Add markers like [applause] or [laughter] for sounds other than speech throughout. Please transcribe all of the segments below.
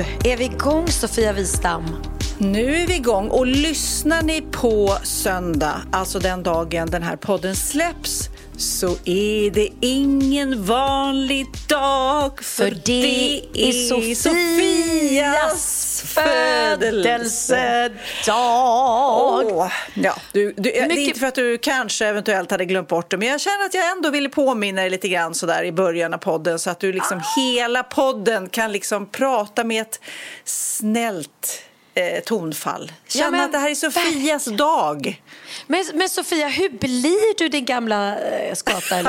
Nu är vi igång Sofia Wistam. Nu är vi igång och lyssnar ni på söndag, alltså den dagen den här podden släpps, så är det ingen vanlig dag för, För det är Sofias födelsedag. Åh, ja, du, du, Det är Mycket- inte för att du kanske eventuellt hade glömt bort det, men jag känner att jag ändå ville påminna dig lite grann sådär i början av podden så att du liksom hela podden kan liksom prata med ett snällt eh, tonfall. Känna men att det här är Sofias dag. Men, men Sofia, hur blir du din gamla eh, skata? [laughs]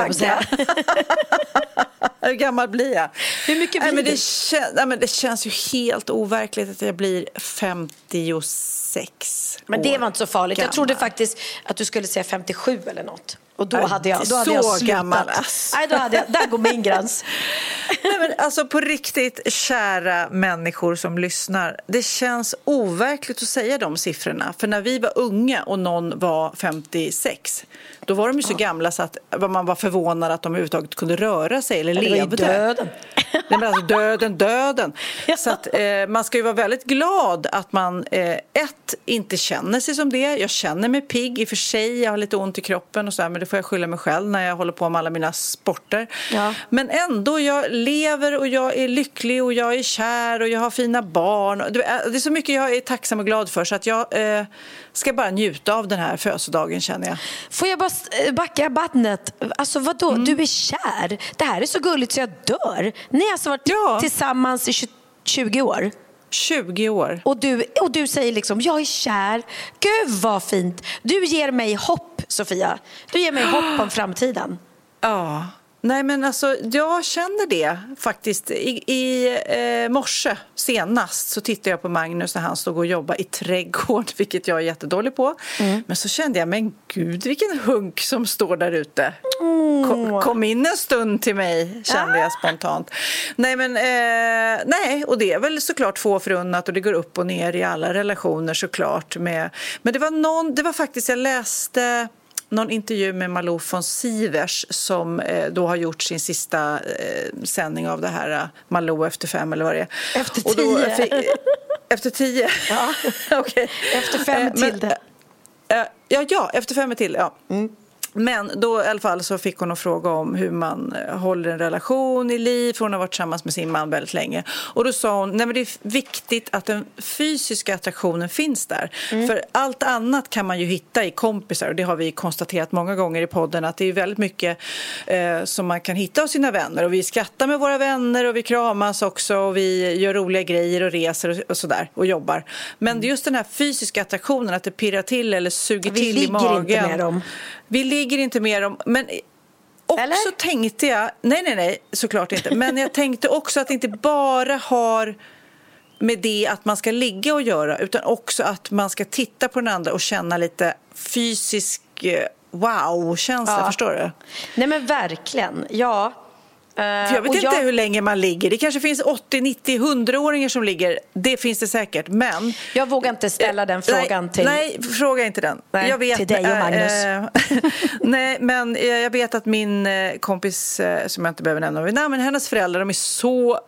Hur gammal blir jag? Hur mycket Nej, blir men det, kän- nej, men det känns ju helt overkligt att jag blir 56 Men det år var inte så farligt. Jag gammal. trodde faktiskt att du skulle säga 57 eller något. Och då hade jag, då hade så jag slutat. gammal, alltså. Nej, då hade jag, där går min gräns. [laughs] Nej, men alltså på riktigt, kära människor som lyssnar. Det känns overkligt att säga de siffrorna. För när vi var unga och någon var 56, då var de ju så gamla så att man var förvånad att de överhuvudtaget kunde röra sig eller Det var ju levde. döden. Nej, men alltså döden, döden. [laughs] Ja. Så att, eh, man ska ju vara väldigt glad att man eh, ett, inte känner sig som det. Jag känner mig pigg i och för sig. Jag har lite ont i kroppen och så här, men det får jag skylla mig själv när jag håller på med alla mina sporter. Ja. Men ändå, jag lever och jag är lycklig och jag är kär och jag har fina barn. Och Det är så mycket jag är tacksam och glad för så att jag eh, ska bara njuta av den här födelsedagen känner jag. Får jag bara eh, backa bandet? Alltså vadå, Mm. du är kär? Det här är så gulligt så jag dör. Ni har alltså varit Ja. tillsammans i 20, 20 år? 20 år. Och du, och du säger liksom, jag är kär. Gud vad fint. Du ger mig hopp, Sofia. Du ger mig hopp om framtiden. Ja. Nej, men alltså, jag känner det faktiskt. I, i eh, morse senast så tittade jag på Magnus när han stod och jobbade i trädgård, [laughs] vilket jag är jättedålig på. Men så kände jag, men gud vilken hunk som står där ute. Kom, kom in en stund till mig, kände jag spontant. Nej, men eh, nej, och det är väl såklart få förunnat och det går upp och ner i alla relationer såklart. Med, men det var någon, det var faktiskt, jag läste någon intervju med Malou von Sivers som eh, då har gjort sin sista eh, sändning av det här eh, Malou efter fem eller vad det är. Efter tio. fick- efter tio? Ja. [laughs] Okej. Efter fem men, till det. ja, ja, efter fem är till. Ja. Men då i alla fall så fick hon en fråga om hur man eh, håller en relation i liv. För hon har varit tillsammans med sin man väldigt länge. Och då sa hon, nej men det är viktigt att den fysiska attraktionen finns där. För allt annat kan man ju hitta i kompisar. Och det har vi konstaterat många gånger i podden. Att det är väldigt mycket eh, som man kan hitta hos sina vänner. Och vi skrattar med våra vänner och vi kramas också. Och vi gör roliga grejer och reser och, och sådär. Och jobbar. Men är just den här fysiska attraktionen. Att det pirrar till eller suger Vi till i ligger magen. inte med dem. Vi ligger inte med dem. Men också Eller? tänkte jag, nej nej nej såklart inte, men jag tänkte också att det inte bara har med det att man ska ligga och göra utan också att man ska titta på den andra och känna lite fysisk eh, wow-känsla, Ja. förstår du? Nej men verkligen, ja. För jag vet och inte jag- hur länge man ligger. Det kanske finns 80, 90, 100-åringar som ligger. Det finns det säkert. Men... Jag vågar inte ställa den frågan nej, till... Nej, fråga inte den. Nej, jag vet, till dig och eh, Magnus. eh, [laughs] nej, men eh, jag vet att min eh, kompis, eh, som jag inte behöver nämna vid namn, men hennes föräldrar, de är så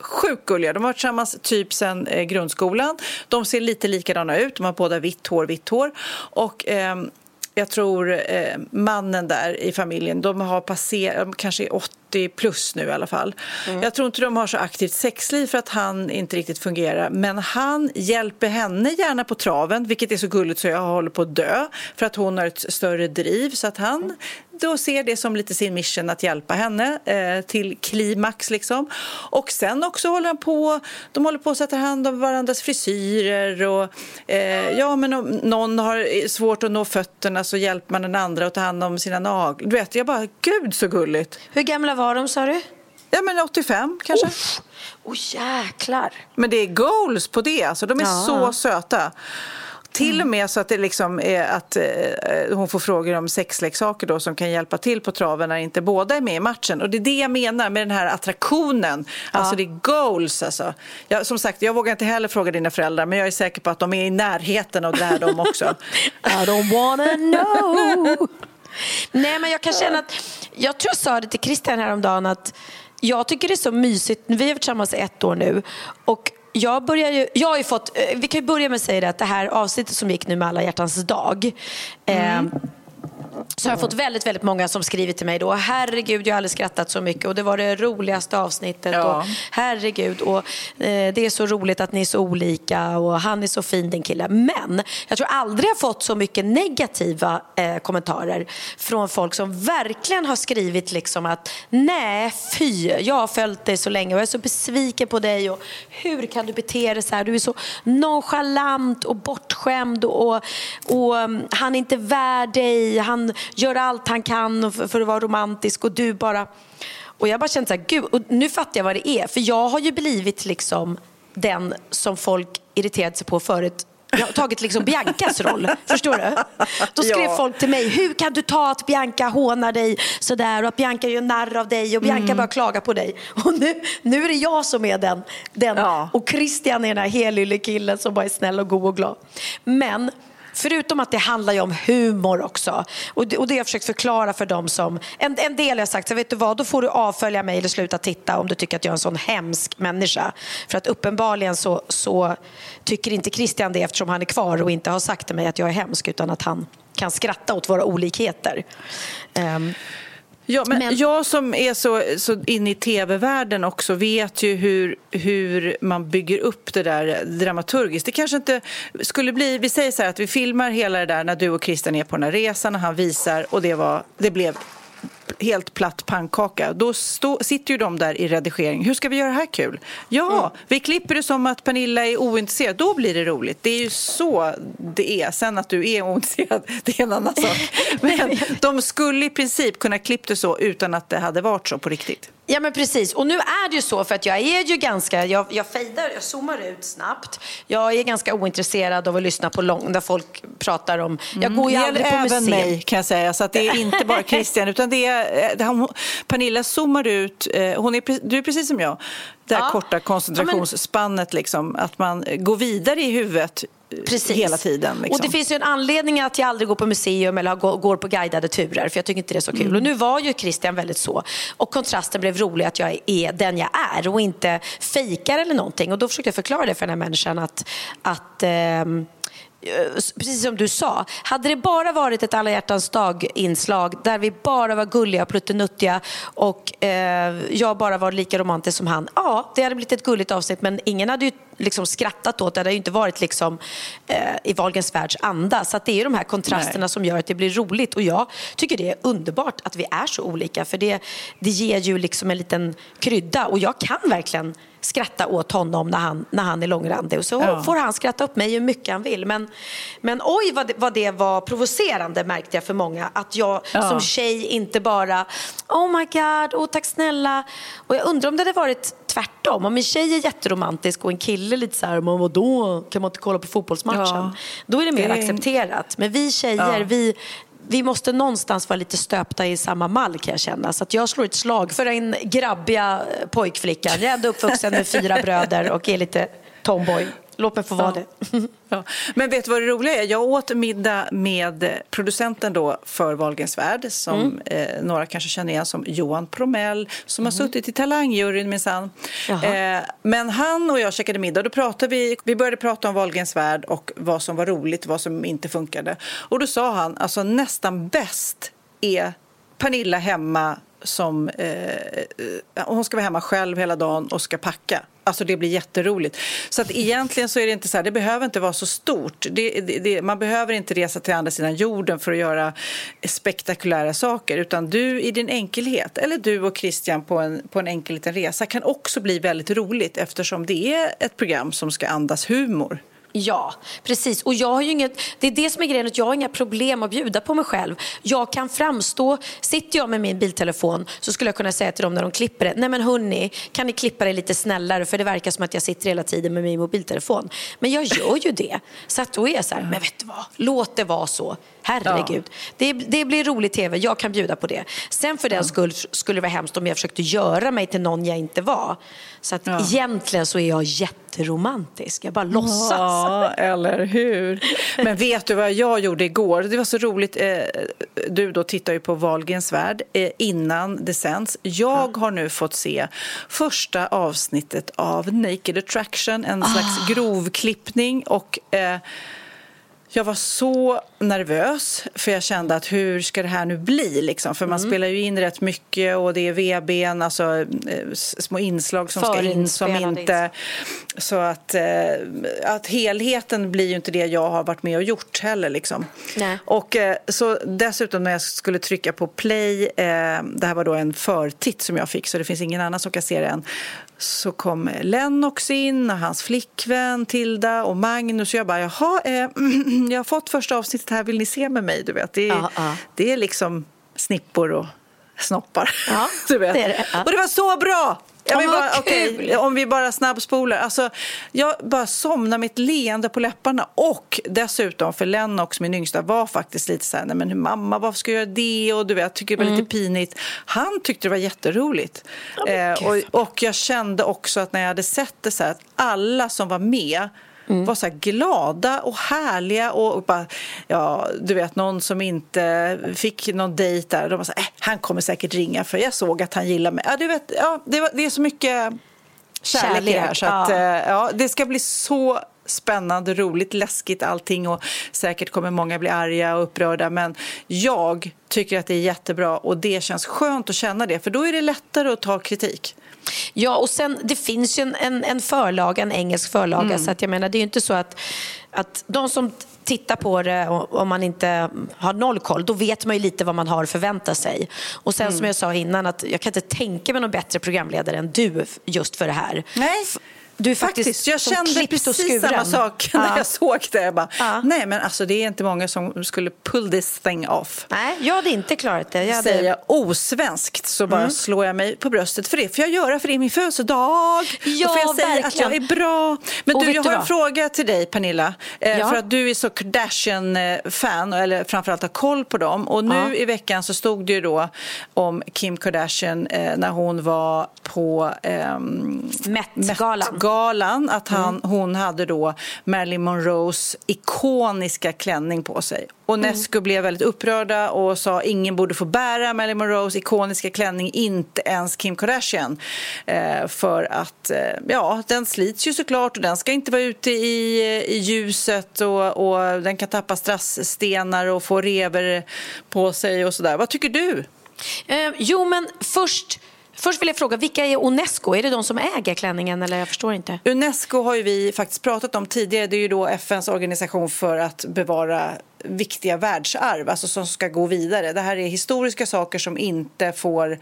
Sjukt gulliga. De har varit tillsammans typ sen eh, grundskolan. De ser lite likadana ut. De har båda vitt hår, vitt hår. Och ehm, jag tror eh, mannen där i familjen, de har passerat, de kanske är 80 plus nu i alla fall. Jag tror inte de har så aktivt sexliv för att han inte riktigt fungerar. Men han hjälper henne gärna på traven, vilket är så gulligt så jag håller på att dö. För att hon har ett större driv. Så att han då ser det som lite sin mission att hjälpa henne eh, till klimax liksom. Och sen också håller han på, de håller på att sätta hand om varandras frisyrer och eh, ja men om någon har svårt att nå fötterna så hjälper man den andra att ta hand om sina naglar. Du vet, jag bara, gud så gulligt. Hur gamla var de sa du? Ja men 85 kanske. Åh oh, jäklar. Men det är goals på det, alltså de är Ja. så söta. Till och med så att det liksom är att eh, hon får frågor om sexleksaker då som kan hjälpa till på traven när inte båda är med i matchen. Och det är det jag menar med den här attraktionen. Alltså det är goals alltså. Jag, som sagt, jag vågar inte heller fråga dina föräldrar men jag är säker på att de är i närheten av det här de också. [laughs] I don't wanna know. [laughs] Nej, men jag kan känna att... Jag tror jag sa det till Christian häromdagen att jag tycker det är så mysigt. Vi har varit tillsammans ett år nu. Och jag, börjar ju, jag har ju fått, eh, vi kan ju börja med att säga det att det här avsnittet som gick nu med alla hjärtans dag eh, mm så har jag fått väldigt, väldigt många som skriver till mig då. Herregud, jag har aldrig skrattat så mycket och det var det roligaste avsnittet. Ja. Och, herregud, och eh, det är så roligt att ni är så olika och han är så fin din kille. Men jag tror aldrig jag fått så mycket negativa eh, kommentarer från folk som verkligen har skrivit liksom att nej, fy, jag har följt dig så länge och jag är så besviken på dig och hur kan du bete dig så här? Du är så nonchalant och bortskämd och, och um, han är inte värd dig. Han gör allt han kan för, att vara romantisk och du bara... Och jag bara kände så här, gud, och nu fattar jag vad det är. För jag har ju blivit liksom den som folk irriterade sig på förut. Jag har tagit liksom Biancas roll, [laughs] förstår du? Då skrev Ja. folk till mig, hur kan du ta att Bianca hånar dig sådär och att Bianca gör narr av dig och Bianca bara klagar på dig. Och nu, nu är det jag som är den, den Ja. och Christian är den här helylle killen som bara är snäll och god och glad. Men Förutom att det handlar ju om humor också. Och det, och det har jag försökt förklara för dem som... En, en del har jag sagt, så vet du vad, då får du avfölja mig eller sluta titta om du tycker att jag är en sån hemsk människa. För att uppenbarligen så, så tycker inte Christian det eftersom han är kvar och inte har sagt till mig att jag är hemsk utan att han kan skratta åt våra olikheter. Um. Ja, men, Men- jag som är så, så inne i tv-världen också vet ju hur, hur man bygger upp det där dramaturgiskt. Det kanske inte skulle bli... Vi säger så här att vi filmar hela det där när du och Christian är på den här resan och han visar och det, var, det blev helt platt pannkaka. Då stå, sitter ju de där i redigering. Hur ska vi göra det här kul? Ja, vi klipper det som att Pernilla är ointresserad. Då blir det roligt. Det är ju så det är. Sen att du är ointresserad, [laughs] det är en annan sak. [laughs] Men de skulle i princip kunna klippa det så utan att det hade varit så på riktigt. Ja men precis, och nu är det ju så för att jag är ju ganska, jag, jag fejdar, jag zoomar ut snabbt. Jag är ganska ointresserad av att lyssna på lång, där folk pratar om, jag går ju aldrig på även museum. mig kan jag säga. Så att det är inte bara Christian utan det är, det har- Pernilla zoomar ut, eh, hon är, du är precis som jag. Det här Ja. korta koncentrationsspannet liksom, att man går vidare i huvudet eh, Precis. hela tiden. Liksom. Och det finns ju en anledning att jag aldrig går på museum eller går, på guidade turer för jag tycker inte det är så kul. Mm. Och nu var ju Christian väldigt så. Och kontrasten blev rolig att jag är den jag är och inte fejkar eller någonting. Och då försökte jag förklara det för den här människan att, att eh, Precis som du sa, hade det bara varit ett alla hjärtans dag-inslag där vi bara var gulliga och pluttenuttiga och eh, jag bara var lika romantisk som han. Ja, det hade blivit ett gulligt avsnitt men ingen hade ju liksom skrattat åt det. Det hade ju inte varit liksom, eh, i Wahlgrens världs anda. Så det är ju de här kontrasterna Nej. som gör att det blir roligt. Och jag tycker det är underbart att vi är så olika för det, det ger ju liksom en liten krydda. Och jag kan verkligen skratta åt honom när han, när han är långrandig. Och så Ja. får han skratta upp mig hur mycket han vill. Men, men oj vad det, vad det var provocerande märkte jag för många. Att jag Ja. som tjej inte bara Oh my god, oh, tack snälla. Och jag undrar om det hade varit tvärtom. Om en tjej är jätteromantisk och en kille lite så här, men vadå, kan man inte kolla på fotbollsmatchen? Ja. Då är det mer Det- accepterat. Men vi tjejer, vi, vi måste någonstans vara lite stöpta i samma mall kan jag känna. Så att jag slår ett slag för den grabbiga pojkflickan. Jag är ändå uppvuxen med fyra bröder och är lite tomboy. Låt mig få vara ja. det. [laughs] Ja. Men vet du vad det roliga är? Jag åt middag med producenten då för Wahlgrens värld som mm. eh, några kanske känner igen som Johan Promell som mm. har suttit i Talangjuryn minsann. Eh, men han och jag käkade middag då pratade vi, vi började prata om Wahlgrens värld och vad som var roligt vad som inte funkade. Och då sa han alltså nästan bäst är Pernilla hemma som... Eh, eh, hon ska vara hemma själv hela dagen och ska packa. Alltså det blir jätteroligt. Så att egentligen så är det inte så här, det behöver inte vara så stort. Det, det, det, man behöver inte resa till andra sidan jorden för att göra spektakulära saker. Utan du i din enkelhet, eller du och Christian på en, på en enkel liten resa kan också bli väldigt roligt eftersom det är ett program som ska andas humor. Ja, precis. Och jag har inget, det är det som är grejen, att jag har inga problem att bjuda på mig själv. Jag kan framstå, sitter jag med min biltelefon så skulle jag kunna säga till dem när de klipper det, nej men hörni, kan ni klippa det lite snällare för det verkar som att jag sitter hela tiden med min mobiltelefon. Men jag gör ju det. Så att då är jag så här, men vet du vad, låt det vara så. Herregud. Ja. Det, det, blir rolig tv, jag kan bjuda på det. Sen för den skull skulle det vara hemskt om jag försökte göra mig till någon jag inte var. Så att ja. egentligen så är jag jätteromantisk. Jag bara låtsas. Ja, eller hur. Men vet du vad jag gjorde igår? Det var så roligt. Eh, du då tittar ju på Wahlgrens värld eh, innan det sänds. Jag har nu fått se första avsnittet av Naked Attraction, en slags ah. grovklippning. Och eh, jag var så nervös, för jag kände att hur ska det här nu bli? Liksom? För man mm. spelar ju in rätt mycket och det är VBn, alltså eh, små inslag som ska in som inte... Så att, eh, att helheten blir ju inte det jag har varit med och gjort heller. Liksom. Och eh, så dessutom när jag skulle trycka på play, det här var då en förtitt som jag fick så det finns ingen annan som kan se det än så kom Lennox in och hans flickvän Tilda och Magnus. Och jag bara, jaha, eh, [clears throat] jag har fått första avsnittet här, vill ni se med mig? Du vet. Det, är, uh -uh. det är liksom snippor och snoppar. Ja, [laughs] du vet. Det det. Ja. Och det var så bra! Jag vill bara, okay, om vi bara snabbspolar. Alltså, jag bara somnar med ett leende på läpparna. Och dessutom, för Lennox, min yngsta, var faktiskt lite så här, nej men mamma, varför ska jag göra det? Och du vet, tycker det var mm. lite pinigt. Han tyckte det var jätteroligt. Oh, eh, och, och jag kände också att när jag hade sett det så här, att alla som var med Mm. var så glada och härliga och bara, ja, du vet någon som inte fick någon dejt där. De var så här, äh, han kommer säkert ringa för jag såg att han gillar mig. Ja, du vet, ja, det, var, det är så mycket kärlek, kärlek i det här så att, ja. Eh, ja, det ska bli så spännande, roligt, läskigt allting och säkert kommer många bli arga och upprörda men jag tycker att det är jättebra och det känns skönt att känna det för då är det lättare att ta kritik. Ja, och sen det finns ju en, en, en förlaga, en engelsk förlaga. Mm. Så att jag menar, det är ju inte så att, att de som tittar på det, om man inte har noll koll, då vet man ju lite vad man har att förvänta sig. Och sen mm. som jag sa innan, att jag kan inte tänka mig någon bättre programledare än du just för det här. Nej. Du faktiskt, faktiskt jag kände precis samma sak när jag såg det. Jag bara, ja. Nej, men alltså, det är inte många som skulle pull this thing off. Nej, jag hade inte klarat det. Jag hade... Säger jag osvenskt så bara mm. slår jag mig på bröstet för det. Får jag göra för det är min födelsedag. Ja, och får jag säga att jag är bra. Men du, jag har en fråga till dig, Pernilla. Eh, ja. För att du är så Kardashian-fan, eller framförallt har koll på dem. Och nu ja. i veckan så stod det ju då om Kim Kardashian eh, när hon var på eh, Met-galan. Met galan att han, mm. hon hade då Marilyn Monroes ikoniska klänning på sig. Och mm. Nesco mm. blev väldigt upprörda och sa ingen borde få bära Marilyn Monroes ikoniska klänning, inte ens Kim Kardashian. Eh, för att, eh, ja, den slits ju såklart och den ska inte vara ute i, i ljuset och, och den kan tappa strassstenar och få rever på sig och sådär. Vad tycker du? Eh, jo, men först Först vill jag fråga, vilka är Unesco? Är det de som äger klänningen? Eller jag förstår inte. Unesco har vi faktiskt pratat om tidigare. Det är ju då FNs organisation för att bevara viktiga världsarv, alltså som ska gå vidare. Det här är historiska saker som inte får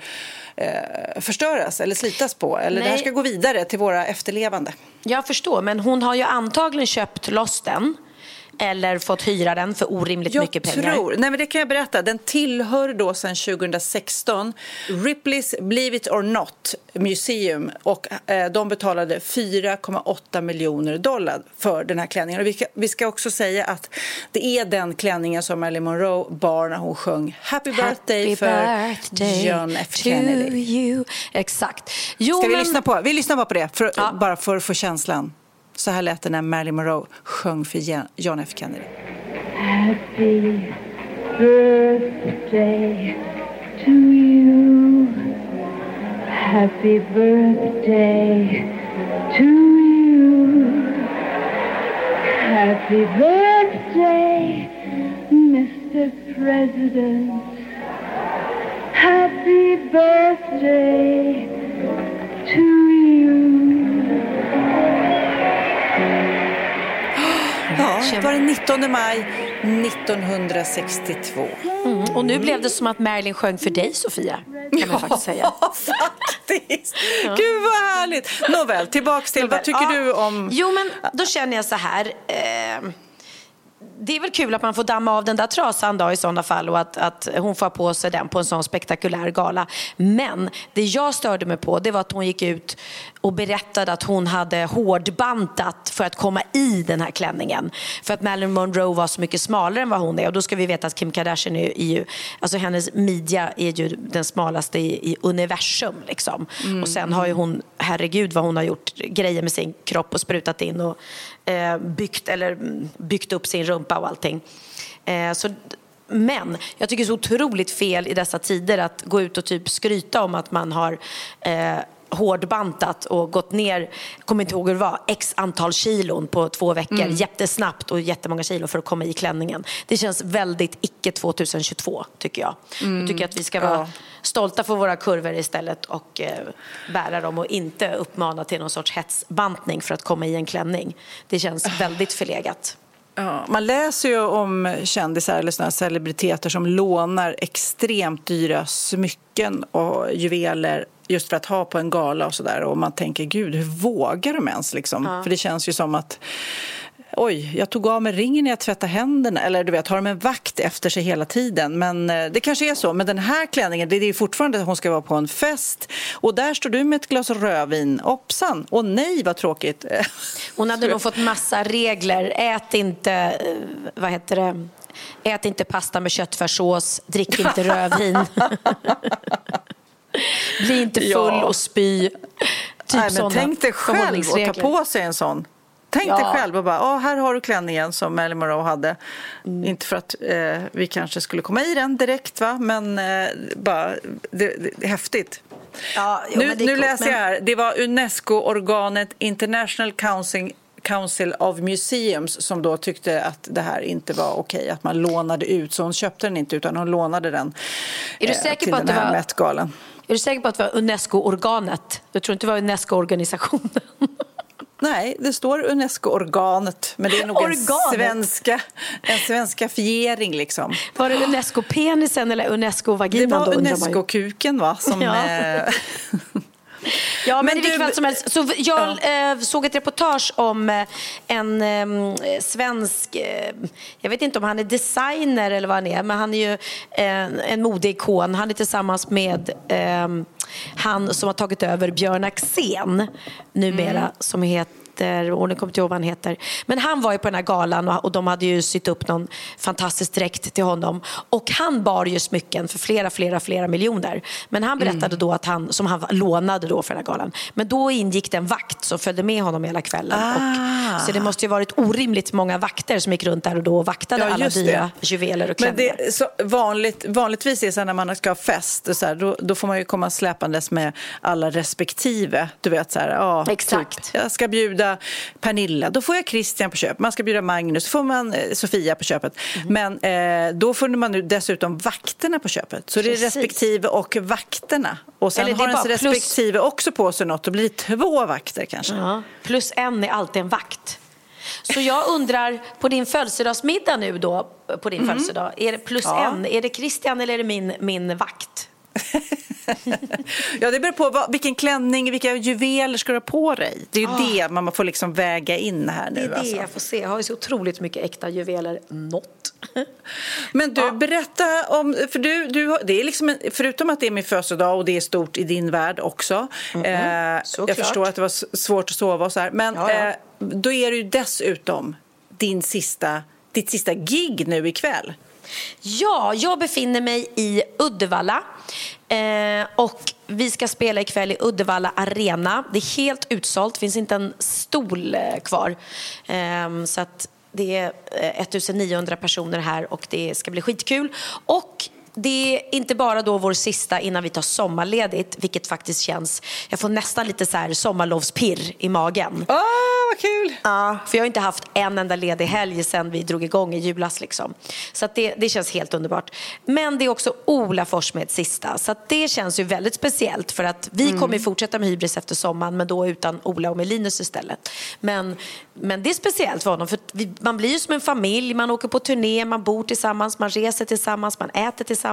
eh, förstöras eller slitas på. Eller det här ska gå vidare till våra efterlevande. Jag förstår, men hon har ju antagligen köpt loss den eller fått hyra den för orimligt jag mycket pengar? Tror, nej men det kan jag berätta. Den tillhör då sedan 2016 Ripley's Believe It or Not Museum och eh, de betalade 4,8 miljoner dollar för den här klänningen. Och vi, ska, vi ska också säga att det är den klänningen som Marilyn Monroe bar när hon sjöng Happy birthday Happy för birthday John F Kennedy. you. Exakt. Jo, Ska vi men- lyssna på? Vi lyssnar bara på det, för, Ja. bara för att få känslan. Så här lät det när Marilyn Monroe sjöng för John F Kennedy. Happy birthday to you. Happy birthday to you. Happy birthday, Mr. President. Happy birthday to you. Det var den 19 maj 1962. Mm, och nu blev det som att Marilyn sjöng för dig, Sofia. Kan man faktiskt säga. [laughs] Ja. Gud vad härligt. Nåväl, tillbaks till, vad tycker Ja. du om... Jo, men då känner jag så här. Eh, det är väl kul att man får damma av den där trasan då i sådana fall och att, att hon får på sig den på en sån spektakulär gala. Men det jag störde mig på det var att hon gick ut och berättade att hon hade hårdbantat för att komma i den här klänningen. För att Marilyn Monroe var så mycket smalare än vad hon är. Och då ska vi veta att Kim Kardashian är, ju, alltså hennes midja är ju den smalaste i, i universum. Liksom. Och sen har ju hon, herregud vad hon har gjort grejer med sin kropp och sprutat in och eh, byggt, eller, mm, byggt upp sin rumpa och allting. Eh, så, men jag tycker det är så otroligt fel i dessa tider att gå ut och typ skryta om att man har eh, hårdbantat och gått ner, kommer inte ihåg hur det var, x antal kilon på två veckor jättesnabbt och jättemånga kilo för att komma i klänningen. Det känns väldigt icke 2022 tycker jag. Jag tycker att vi ska vara Ja. stolta för våra kurvor istället och eh, bära dem och inte uppmana till någon sorts hetsbantning för att komma i en klänning. Det känns väldigt förlegat. Ja, man läser ju om kändisar eller såna celebriteter som lånar extremt dyra smycken och juveler just för att ha på en gala och sådär. Och man tänker, gud, hur vågar de ens? Liksom? För det känns ju som att Oj, jag tog av mig ringen när jag tvättade händerna. Eller du vet, har de en vakt efter sig hela tiden? Men eh, det kanske är så. Men den här klänningen, det är fortfarande att hon ska vara på en fest. Och där står du med ett glas rödvin. Hoppsan! Och nej, vad tråkigt. [laughs] Hon hade nog fått massa regler. Ät inte, eh, vad heter det, ät inte pasta med köttfärssås, drick inte rödvin. [laughs] Bli inte full Ja. och spy. Typ Nej, men tänk dig själv att ta på sig en sån. Tänk Ja. dig själv och bara, "Åh, här har du klänningen som Marilyn Monroe hade. Mm. Inte för att eh, vi kanske skulle komma i den direkt, va? men eh, bara, det, det häftigt. Ja, jo, nu nu läser jag här, det var Unesco-organet International Council Council of Museums som då tyckte att det här inte var okej, att man lånade ut. Så hon köpte den inte, utan hon lånade den Är du eh, säker till på att den det här var- Met-galan. Är du säker på att det var Unesco-organet? Du tror inte det var Unesco-organisationen? Nej, det står Unesco-organet, men det är nog en Organet? svenska, en svenskafiering liksom. Var det Unesco-penisen eller Det Unesco-vaginan? var man ju. Unesco-kuken va? Som, Ja. [laughs] Ja, men, Men i vilket du- fall som helst. Så jag eh, såg ett reportage om eh, en eh, svensk, jag vet inte om han är designer eller vad han är, men han är ju en, modeikon. Han är tillsammans med han som har tagit över Björn Axén numera, Mm. som heter och nu kommer inte ihåg vad han heter. Men han var ju på den här galan och, och de hade ju sytt upp någon fantastisk dräkt till honom. Och han bar ju smycken för flera, flera, flera miljoner. Men han berättade Mm. då att han, som han lånade då för den här galan. Men då ingick det en vakt som följde med honom hela kvällen. Ah. Och, så det måste ju varit orimligt många vakter som gick runt där och då och vaktade Ja, alla just det. dyra juveler och Men klänningar. det, så vanligt, vanligtvis är det så när man ska ha fest, och så här, då, då får man ju komma släpandes med alla respektive. Du vet så här, ja, Exakt. Typ, jag ska bjuda Pernilla, då får jag Christian på köpet. Man ska bjuda Magnus, då får man eh, Sofia på köpet. Mhm. Men eh, då får man nu dessutom vakterna på köpet. Så det är Precis. respektive och vakterna. Och sen Eller har ens bara plus- respektive också på sig något. Då blir det två vakter kanske. Ja, plus en är alltid en vakt. Så jag undrar, på din födelsedagsmiddag nu då, på din födelsedag, är det plus Mm. Ja. en, är det Christian eller är det min, min vakt? [laughs] ja, det beror på vad, vilken klänning, vilka juveler ska du ha på dig. Det är ju Ah. det man får liksom väga in här Det nu. är det alltså. jag får se. Jag har ju så otroligt mycket äkta juveler. Något. [laughs] Men du, berätta om... För du, du, det är liksom en, förutom att det är min födelsedag och det är stort i din värld också. eh, jag förstår att det var svårt att sova och så här. Men Ja, ja. Eh, då är det ju dessutom din sista, ditt sista gig nu ikväll. Ja, jag befinner mig i Uddevalla. Eh, och vi ska spela ikväll i Uddevalla Arena. Det är helt utsålt, det finns inte en stol eh, kvar. Eh, så att det är eh, 1900 personer här och det ska bli skitkul. Och det är inte bara då vår sista innan vi tar sommarledigt, vilket faktiskt känns... Jag får nästan lite så här sommarlovspirr i magen. Åh, vad kul! Ja, för jag har inte haft en enda ledig helg sedan vi drog igång i julas. Liksom. Så det, det känns helt underbart. Men det är också Ola Forssmeds sista. Så det känns ju väldigt speciellt för att vi kommer ju fortsätta med Hybris efter sommaren men då utan Ola och med Linus istället. Men, men det är speciellt för honom för vi, man blir ju som en familj. Man åker på turné, man bor tillsammans, man reser tillsammans, man äter tillsammans,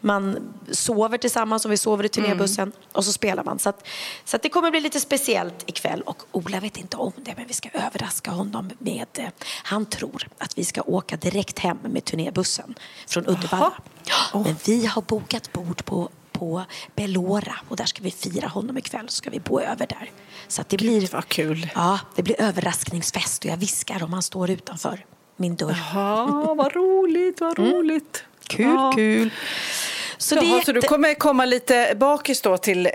man sover tillsammans om vi sover i turnébussen och så spelar man. Så, att, så att det kommer bli lite speciellt ikväll och Ola vet inte om det men vi ska överraska honom med, eh, han tror att vi ska åka direkt hem med turnébussen från Uddevalla. Ja, Men vi har bokat bord på på Bellora och där ska vi fira honom ikväll så ska vi bo över där. Så det blir, vad kul. Ja, det blir överraskningsfest och jag viskar om han står utanför min dörr. Ja, vad roligt, vad roligt. Kul, Ja. kul. Så Jaha, så du kommer komma lite bakis då till,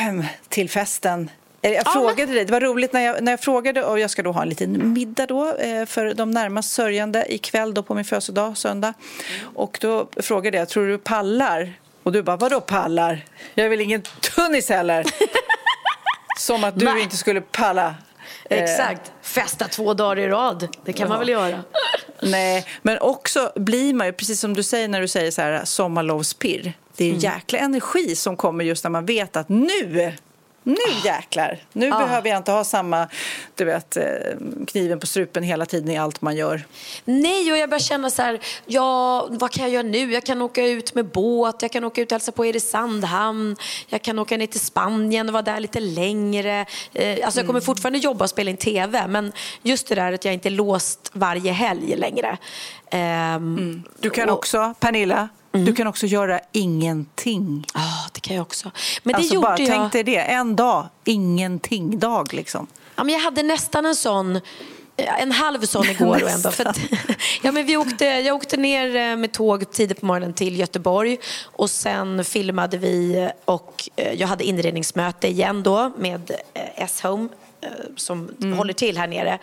[clears throat] till festen? Eh, Jag Ja, frågade dig, det var roligt när jag, när jag frågade och jag ska då ha en liten middag då eh, för de närmast sörjande ikväll då på min födelsedag, söndag. Och då frågade jag, tror du pallar? Och du bara, vadå pallar? Jag är väl ingen tunnis heller. [laughs] Som att du Nej. inte skulle palla. Eh, Exakt. Festa två dagar i rad. Det kan man väl göra. Nej, men också blir man ju, precis som du säger när du säger så här sommarlovspirr. Det är Mm. jäkla energi som kommer just när man vet att nu, nu Ah. jäklar, nu behöver jag inte ha samma, du vet, eh, kniven på strupen hela tiden i allt man gör. Nej, och jag börjar känna så här, ja, vad kan jag göra nu? Jag kan åka ut med båt, jag kan åka ut och hälsa på er i Sandhamn, jag kan åka ner till Spanien och vara där lite längre. Eh, alltså jag kommer fortfarande jobba och spela in TV, men just det där att jag inte är låst varje helg längre. Ehm, Du kan också, Pernilla, du kan också göra ingenting. Ja, det kan jag också. Men det alltså gjorde bara jag. tänk dig det, en dag, ingenting-dag liksom. Ja, men jag hade nästan en sån eh, en halv sån [laughs] igår och ändå. För att, [laughs] ja, men vi åkte, jag åkte ner eh, med tåg tidigt på morgonen till Göteborg och sen filmade vi och eh, jag hade inredningsmöte igen då med S-Home eh, som håller till här nere.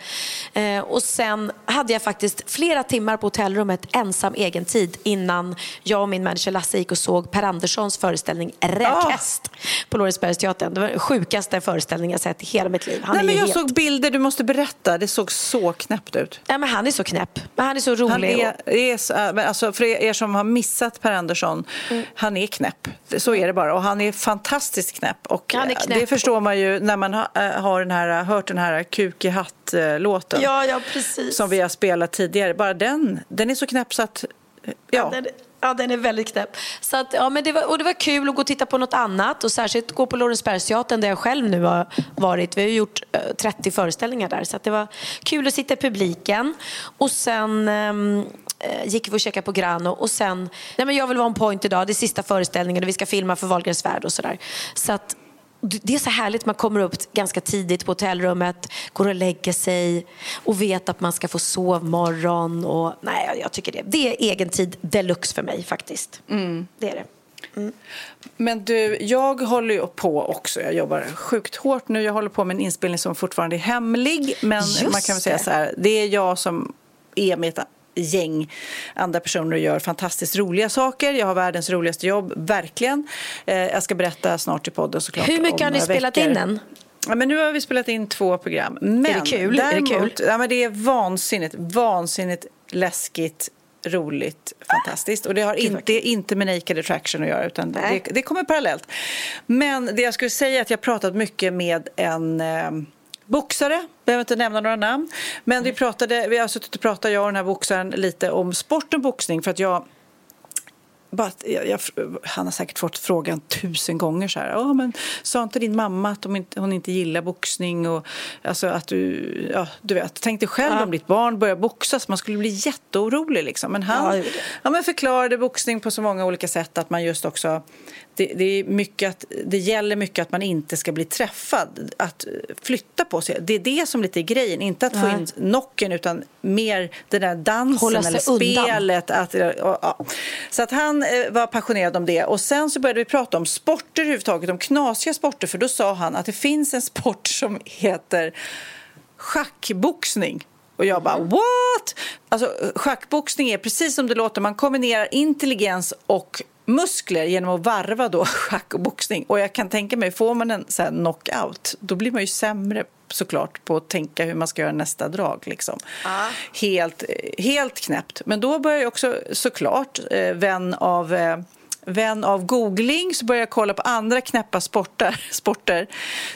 Eh, och sen hade jag faktiskt flera timmar på hotellrummet ensam egen tid innan jag och min manager Lasse gick och såg Per Anderssons föreställning Räkhäst på Lorensbergsteatern. Det var den sjukaste föreställningen jag sett i hela mitt liv. Han Nej, men jag helt... såg bilder, du måste berätta, det såg så knäppt ut. Ja, men han är så knäpp. Men han är så rolig. Han är, är, så- äh, men alltså för er som har missat Per Andersson, Mm. han är knäpp. Så är det bara. Och han är fantastiskt knäpp. Och Han är äh, knäpp. det förstår man ju när man har, äh, har den här, hört den här Kuk i hatt-låten. Ja, ja, precis. Som vi har spelat tidigare. Bara den, den är så knäpp så att... äh, Ja. Den, ja, den är väldigt knäpp. Så att, ja, men det var, och det var kul att gå och titta på något annat och särskilt gå på Lorensbergsteatern där jag själv nu har varit. Vi har gjort eh, 30 föreställningar där så det var kul att sitta i publiken. Och sen eh, gick vi och käkade på Grano och sen, nej men jag vill vara on point idag, det är sista föreställningen och vi ska filma för Wahlgrens värld och sådär. Så att det är så härligt, man kommer upp ganska tidigt på hotellrummet, går och lägger sig och vet att man ska få sovmorgon. Och, nej, jag tycker det. Det är egen tid deluxe för mig faktiskt. Det är det. Men du, jag håller ju på också. Jag jobbar sjukt hårt nu. Jag håller på med en inspelning som fortfarande är hemlig. Men Just man kan väl säga så här, det är jag som är med ett gäng andra personer och gör fantastiskt roliga saker. Jag har världens roligaste jobb, verkligen. Eh, jag ska berätta snart i podden såklart. Hur mycket har ni spelat veckor. in den? Ja, men nu har vi spelat in två program. Men Är det kul? Är det Däremot, kul? Ja, men det är vansinnigt, vansinnigt läskigt roligt, fantastiskt. Och det har inte, inte med Naked Attraction att göra, utan det, det kommer parallellt. Men det jag skulle säga är att jag har pratat mycket med en eh, boxare, behöver inte nämna några namn. Men vi, pratade, vi har suttit och pratat, jag och den här boxaren, lite om sport och boxning. För att jag bara, jag, jag, han har säkert fått frågan tusen gånger så här. Oh, men, sa inte din mamma att hon inte, hon inte gillar boxning? Och, alltså, att du, ja, du vet, tänk dig själv Ja. om ditt barn börjar boxas. Man skulle bli jätteorolig. Liksom. Men Ja, han det. ja, men förklarade boxning på så många olika sätt att man just också det, det, är mycket att, det gäller mycket att man inte ska bli träffad, att flytta på sig. Det är det som lite är grejen, inte att få in knocken utan mer den där dansen eller undan. spelet. Att, och, ja. Så att han eh, var passionerad om det. Och sen så började vi prata om sporter överhuvudtaget, om knasiga sporter. För då sa han att det finns en sport som heter schackboxning. Och jag bara what? Alltså schackboxning är precis som det låter. Man kombinerar intelligens och muskler genom att varva då [laughs] schack och boxning. Och jag kan tänka mig, får man en så knockout då blir man ju sämre såklart på att tänka hur man ska göra nästa drag. Liksom. Helt, helt knäppt. Men då börjar jag också såklart, eh, vän av eh, vän av googling så började jag kolla på andra knäppa sporter. [laughs] sporter.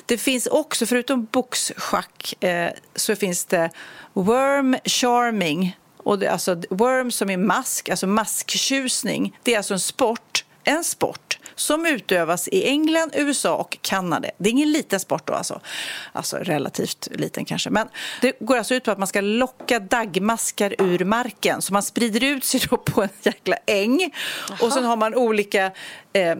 Det finns också, förutom boxschack, eh, så finns det worm charming. Och det, alltså worm som är mask, alltså masktjusning. Det är alltså en sport, en sport som utövas i England, USA och Kanada. Det är ingen liten sport då alltså. Alltså relativt liten kanske. Men det går alltså ut på att man ska locka daggmaskar ur marken. Så man sprider ut sig då på en jäkla äng. Och sen har man olika eh,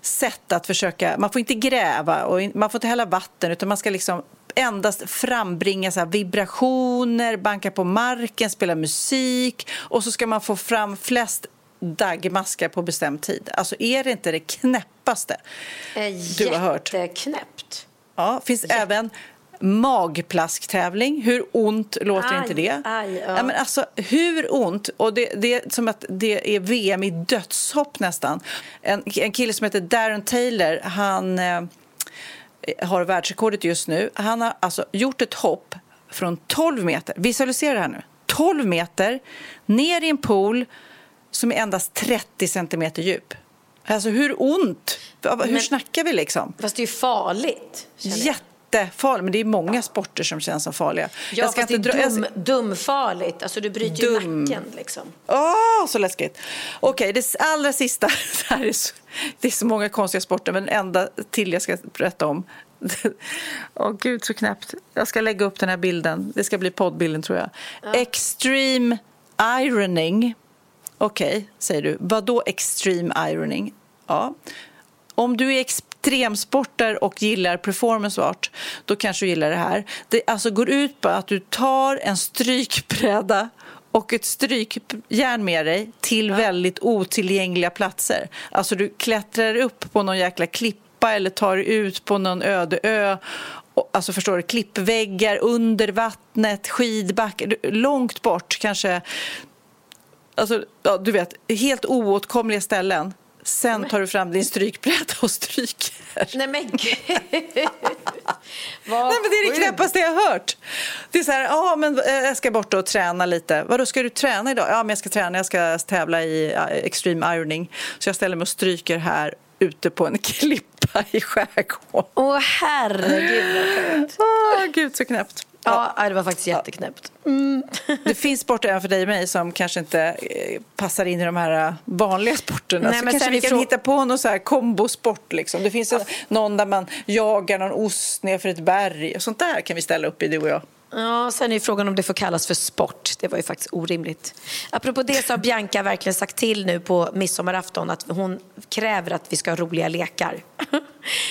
sätt att försöka... Man får inte gräva och man får inte hälla vatten utan man ska liksom endast frambringa så vibrationer, banka på marken, spela musik och så ska man få fram flest daggmaskar på bestämd tid. Alltså är det inte det knäppaste du har hört? Jätteknäppt. Ja, finns även magplasktävling. Hur ont låter Aj, inte det? aj, ja. men alltså, hur ont? Och det, det är som att det är VM i dödshopp nästan. En, en kille som heter Darren Taylor, han eh, har världsrekordet just nu. Han har alltså gjort ett hopp från 12 meter. Visualisera det här nu. 12 meter ner i en pool som är endast 30 centimeter djup. Alltså hur ont? Hur Men- snackar vi liksom? Fast det är ju farligt. jag. Jättefarligt, men det är många sporter som känns som farliga. Ja, fast det är dra- jag dum, dumfarligt. Alltså du bryter ju Dum. nacken liksom. Åh, så läskigt! Okej, det allra sista. [laughs] Det, här är så, det är så många konstiga sporter, men enda till jag ska berätta om. Åh, gud, så knäppt. Jag ska lägga upp den här bilden. Det ska bli poddbilden, tror jag. Extreme ironing. Okej, säger du. Vad då extreme ironing? Ja. Om du är extremsporter och gillar performance art, då kanske du gillar det här. Det alltså går ut på att du tar en strykbräda och ett strykjärn med dig till väldigt otillgängliga platser. Alltså du klättrar upp på någon jäkla klippa eller tar ut på någon öde ö. Alltså förstår du, klippväggar under vattnet, skidbackar, långt bort kanske Alltså, ja, du vet, helt oåtkomliga ställen. Sen tar du fram din strykbräda och stryker. Nej men gud. [laughs] Nej, men det är det knäppaste jag har hört. Det är så här, ja, men eh, jag ska bort och träna lite. Vadå, ska du träna idag? Ja, men jag ska träna. Jag ska tävla i extreme ironing. Så jag ställer mig och stryker här ute på en [laughs] klippa i skärgården. Åh herregud vad. Åh, gud, så knäppt. Ja, ja, det var faktiskt jätteknäppt. Det finns sporter även för dig och mig som kanske inte eh, passar in i de här eh, vanliga sporterna. Nej, så men kanske vi kan frå- hitta på någon så här kombosport. Liksom. Det finns en, någon där man jagar någon ost ner för ett berg. Sånt där kan vi ställa upp i, du och jag. Ja, sen är frågan om det får kallas för sport. Det var ju faktiskt orimligt. Apropå det så har Bianca verkligen sagt till nu på midsommarafton att hon kräver att vi ska ha roliga lekar. Oh.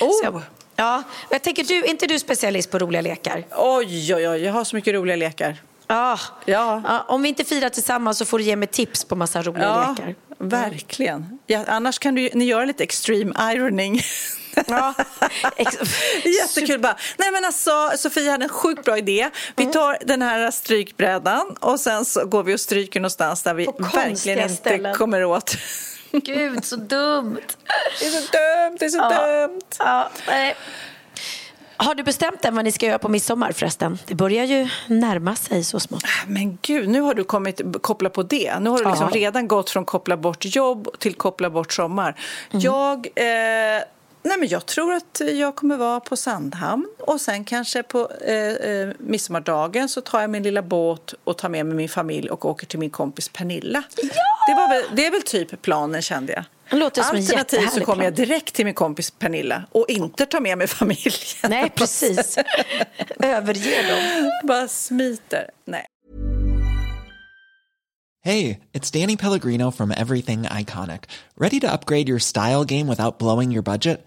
[laughs] Så jag, ja, jag tänker, du, är inte du specialist på roliga lekar? Oj, oj, oj, jag har så mycket roliga lekar. Ja. Ja. ja. Om vi inte firar tillsammans så får du ge mig tips på massa roliga Ja, lekar. verkligen. Ja, annars kan du, ni göra lite extreme ironing. Ja. [laughs] Jättekul. Bara. Nej, men alltså, Sofia hade en sjukt bra idé. Vi tar den här strykbrädan och sen så går vi och stryker någonstans där vi verkligen inte ställen. kommer åt. Gud, så dumt. Det är så dumt, det är så Ja. dumt. Ja, nej. Har du bestämt än vad ni ska göra på midsommar förresten? Det börjar ju närma sig så smått. Men gud, nu har du kommit koppla på det. Nu har du liksom Ja. redan gått från koppla bort jobb till koppla bort sommar. Mm. Jag, eh, nej men jag tror att jag kommer vara på Sandhamn och sen kanske på eh, eh, midsommardagen så tar jag min lilla båt och tar med mig min familj och åker till min kompis Pernilla. Det, var väl, det är väl typ planen kände jag. Det låter som en Alternativt så kommer jag direkt till min kompis Pernilla och inte tar med mig familjen. Nej, [laughs] precis. [laughs] Överge dem. Bara smiter. Nej. Hey, it's Danny Pellegrino from Everything Iconic. Ready to upgrade your style game without blowing your budget?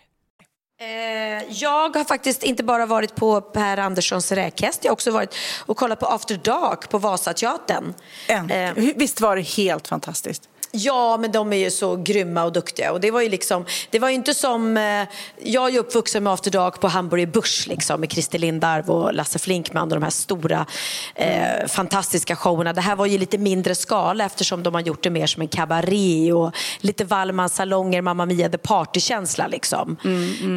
Eh, Jag har faktiskt inte bara varit på Per Anderssons räkhäst, jag har också varit och kollat på After Dark på Vasateatern. Eh, Visst var det helt fantastiskt? Ja, men de är ju så grymma och duktiga. Och det var ju liksom, det var inte som, eh, jag är ju uppvuxen med After Dark på Hamburger Börs liksom, med Christer Lindarw och Lasse Flinkman och de här stora eh, fantastiska showerna. Det här var ju lite mindre skala eftersom de har gjort det mer som en kabaré och lite Wallmans salonger, Mamma Mia the Party-känsla liksom.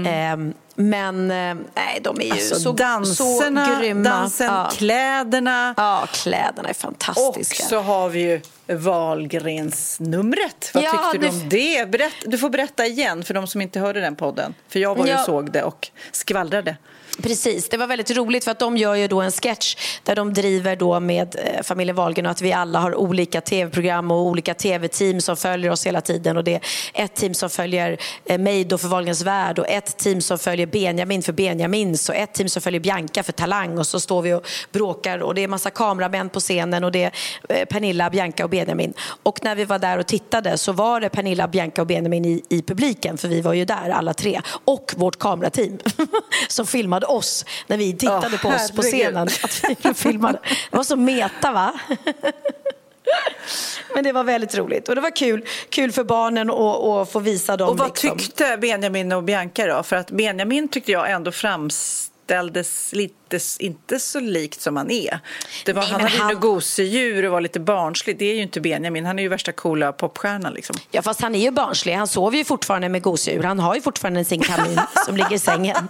Eh, men eh, nej, de är ju Alltså, så, danserna, så grymma. dansen, ja. kläderna. ja, kläderna är Och fantastiska. så har vi ju Wahlgrensnumret. Vad Ja, tyckte du om det? Berätt, du får berätta igen för de som inte hörde den podden. För jag var ju Ja. och såg det och skvallrade. Precis, det var väldigt roligt för att de gör ju då en sketch där de driver då med eh, familjen Wahlgren och att vi alla har olika tv-program och olika tv-team som följer oss hela tiden och det är ett team som följer eh, mig då för Wahlgrens värld och ett team som följer Benjamin för Benjamins och ett team som följer Bianca för Talang och så står vi och bråkar och det är massa kameramän på scenen och det är eh, Pernilla, Bianca och Benjamin. Och när vi var där och tittade så var det Pernilla, Bianca och Benjamin i, i publiken för vi var ju där alla tre och vårt kamerateam [laughs] som filmade oss när vi tittade Åh, på oss på herregud. scenen. Att vi filmade. Det var så meta va? [laughs] [laughs] Men det var väldigt roligt och det var kul, kul för barnen att få visa dem. Och vad liksom. tyckte Benjamin och Bianca då? För att Benjamin tyckte jag ändå framställdes lite, inte så likt som han är. Det var, Nej, han hade han- gosedjur och var lite barnslig. Det är ju inte Benjamin. Han är ju värsta coola popstjärnan liksom. Ja, fast han är ju barnslig. Han sover ju fortfarande med gosedjur. Han har ju fortfarande sin kamin [laughs] som ligger i sängen.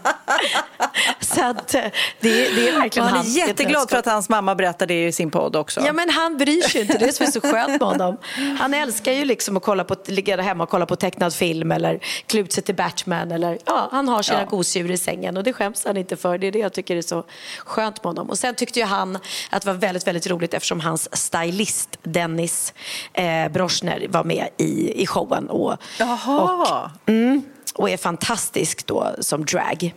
Så att eh, det, är- det är verkligen Och han är jätteglad för att hans mamma berättade det i sin podd också. Ja, men han bryr sig inte. Det är som är så skönt med honom. Han älskar ju liksom att kolla på, ligga hemma och kolla på tecknad film eller klä ut sig till Batman. Eller, ja, han har sina Ja. gosedjur i sängen och det skäms han inte för. Det är det jag tycker är så skönt med honom. Och sen tyckte ju han att det var väldigt, väldigt roligt eftersom hans stylist Dennis eh, Broschner var med i, i showen. Och, Jaha. Mm, och är fantastisk då som drag.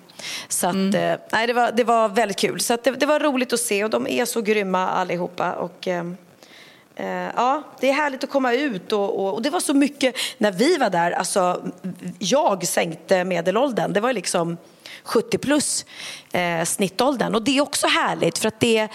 Så att, Mm. eh, nej, det, var, det var väldigt kul. Så det, det var roligt att se och de är så grymma allihopa. Och, eh, eh, ja, det är härligt att komma ut och, och, och det var så mycket, när vi var där, alltså jag sänkte medelåldern. Det var liksom 70 plus eh, snittåldern. Och det är också härligt för att det,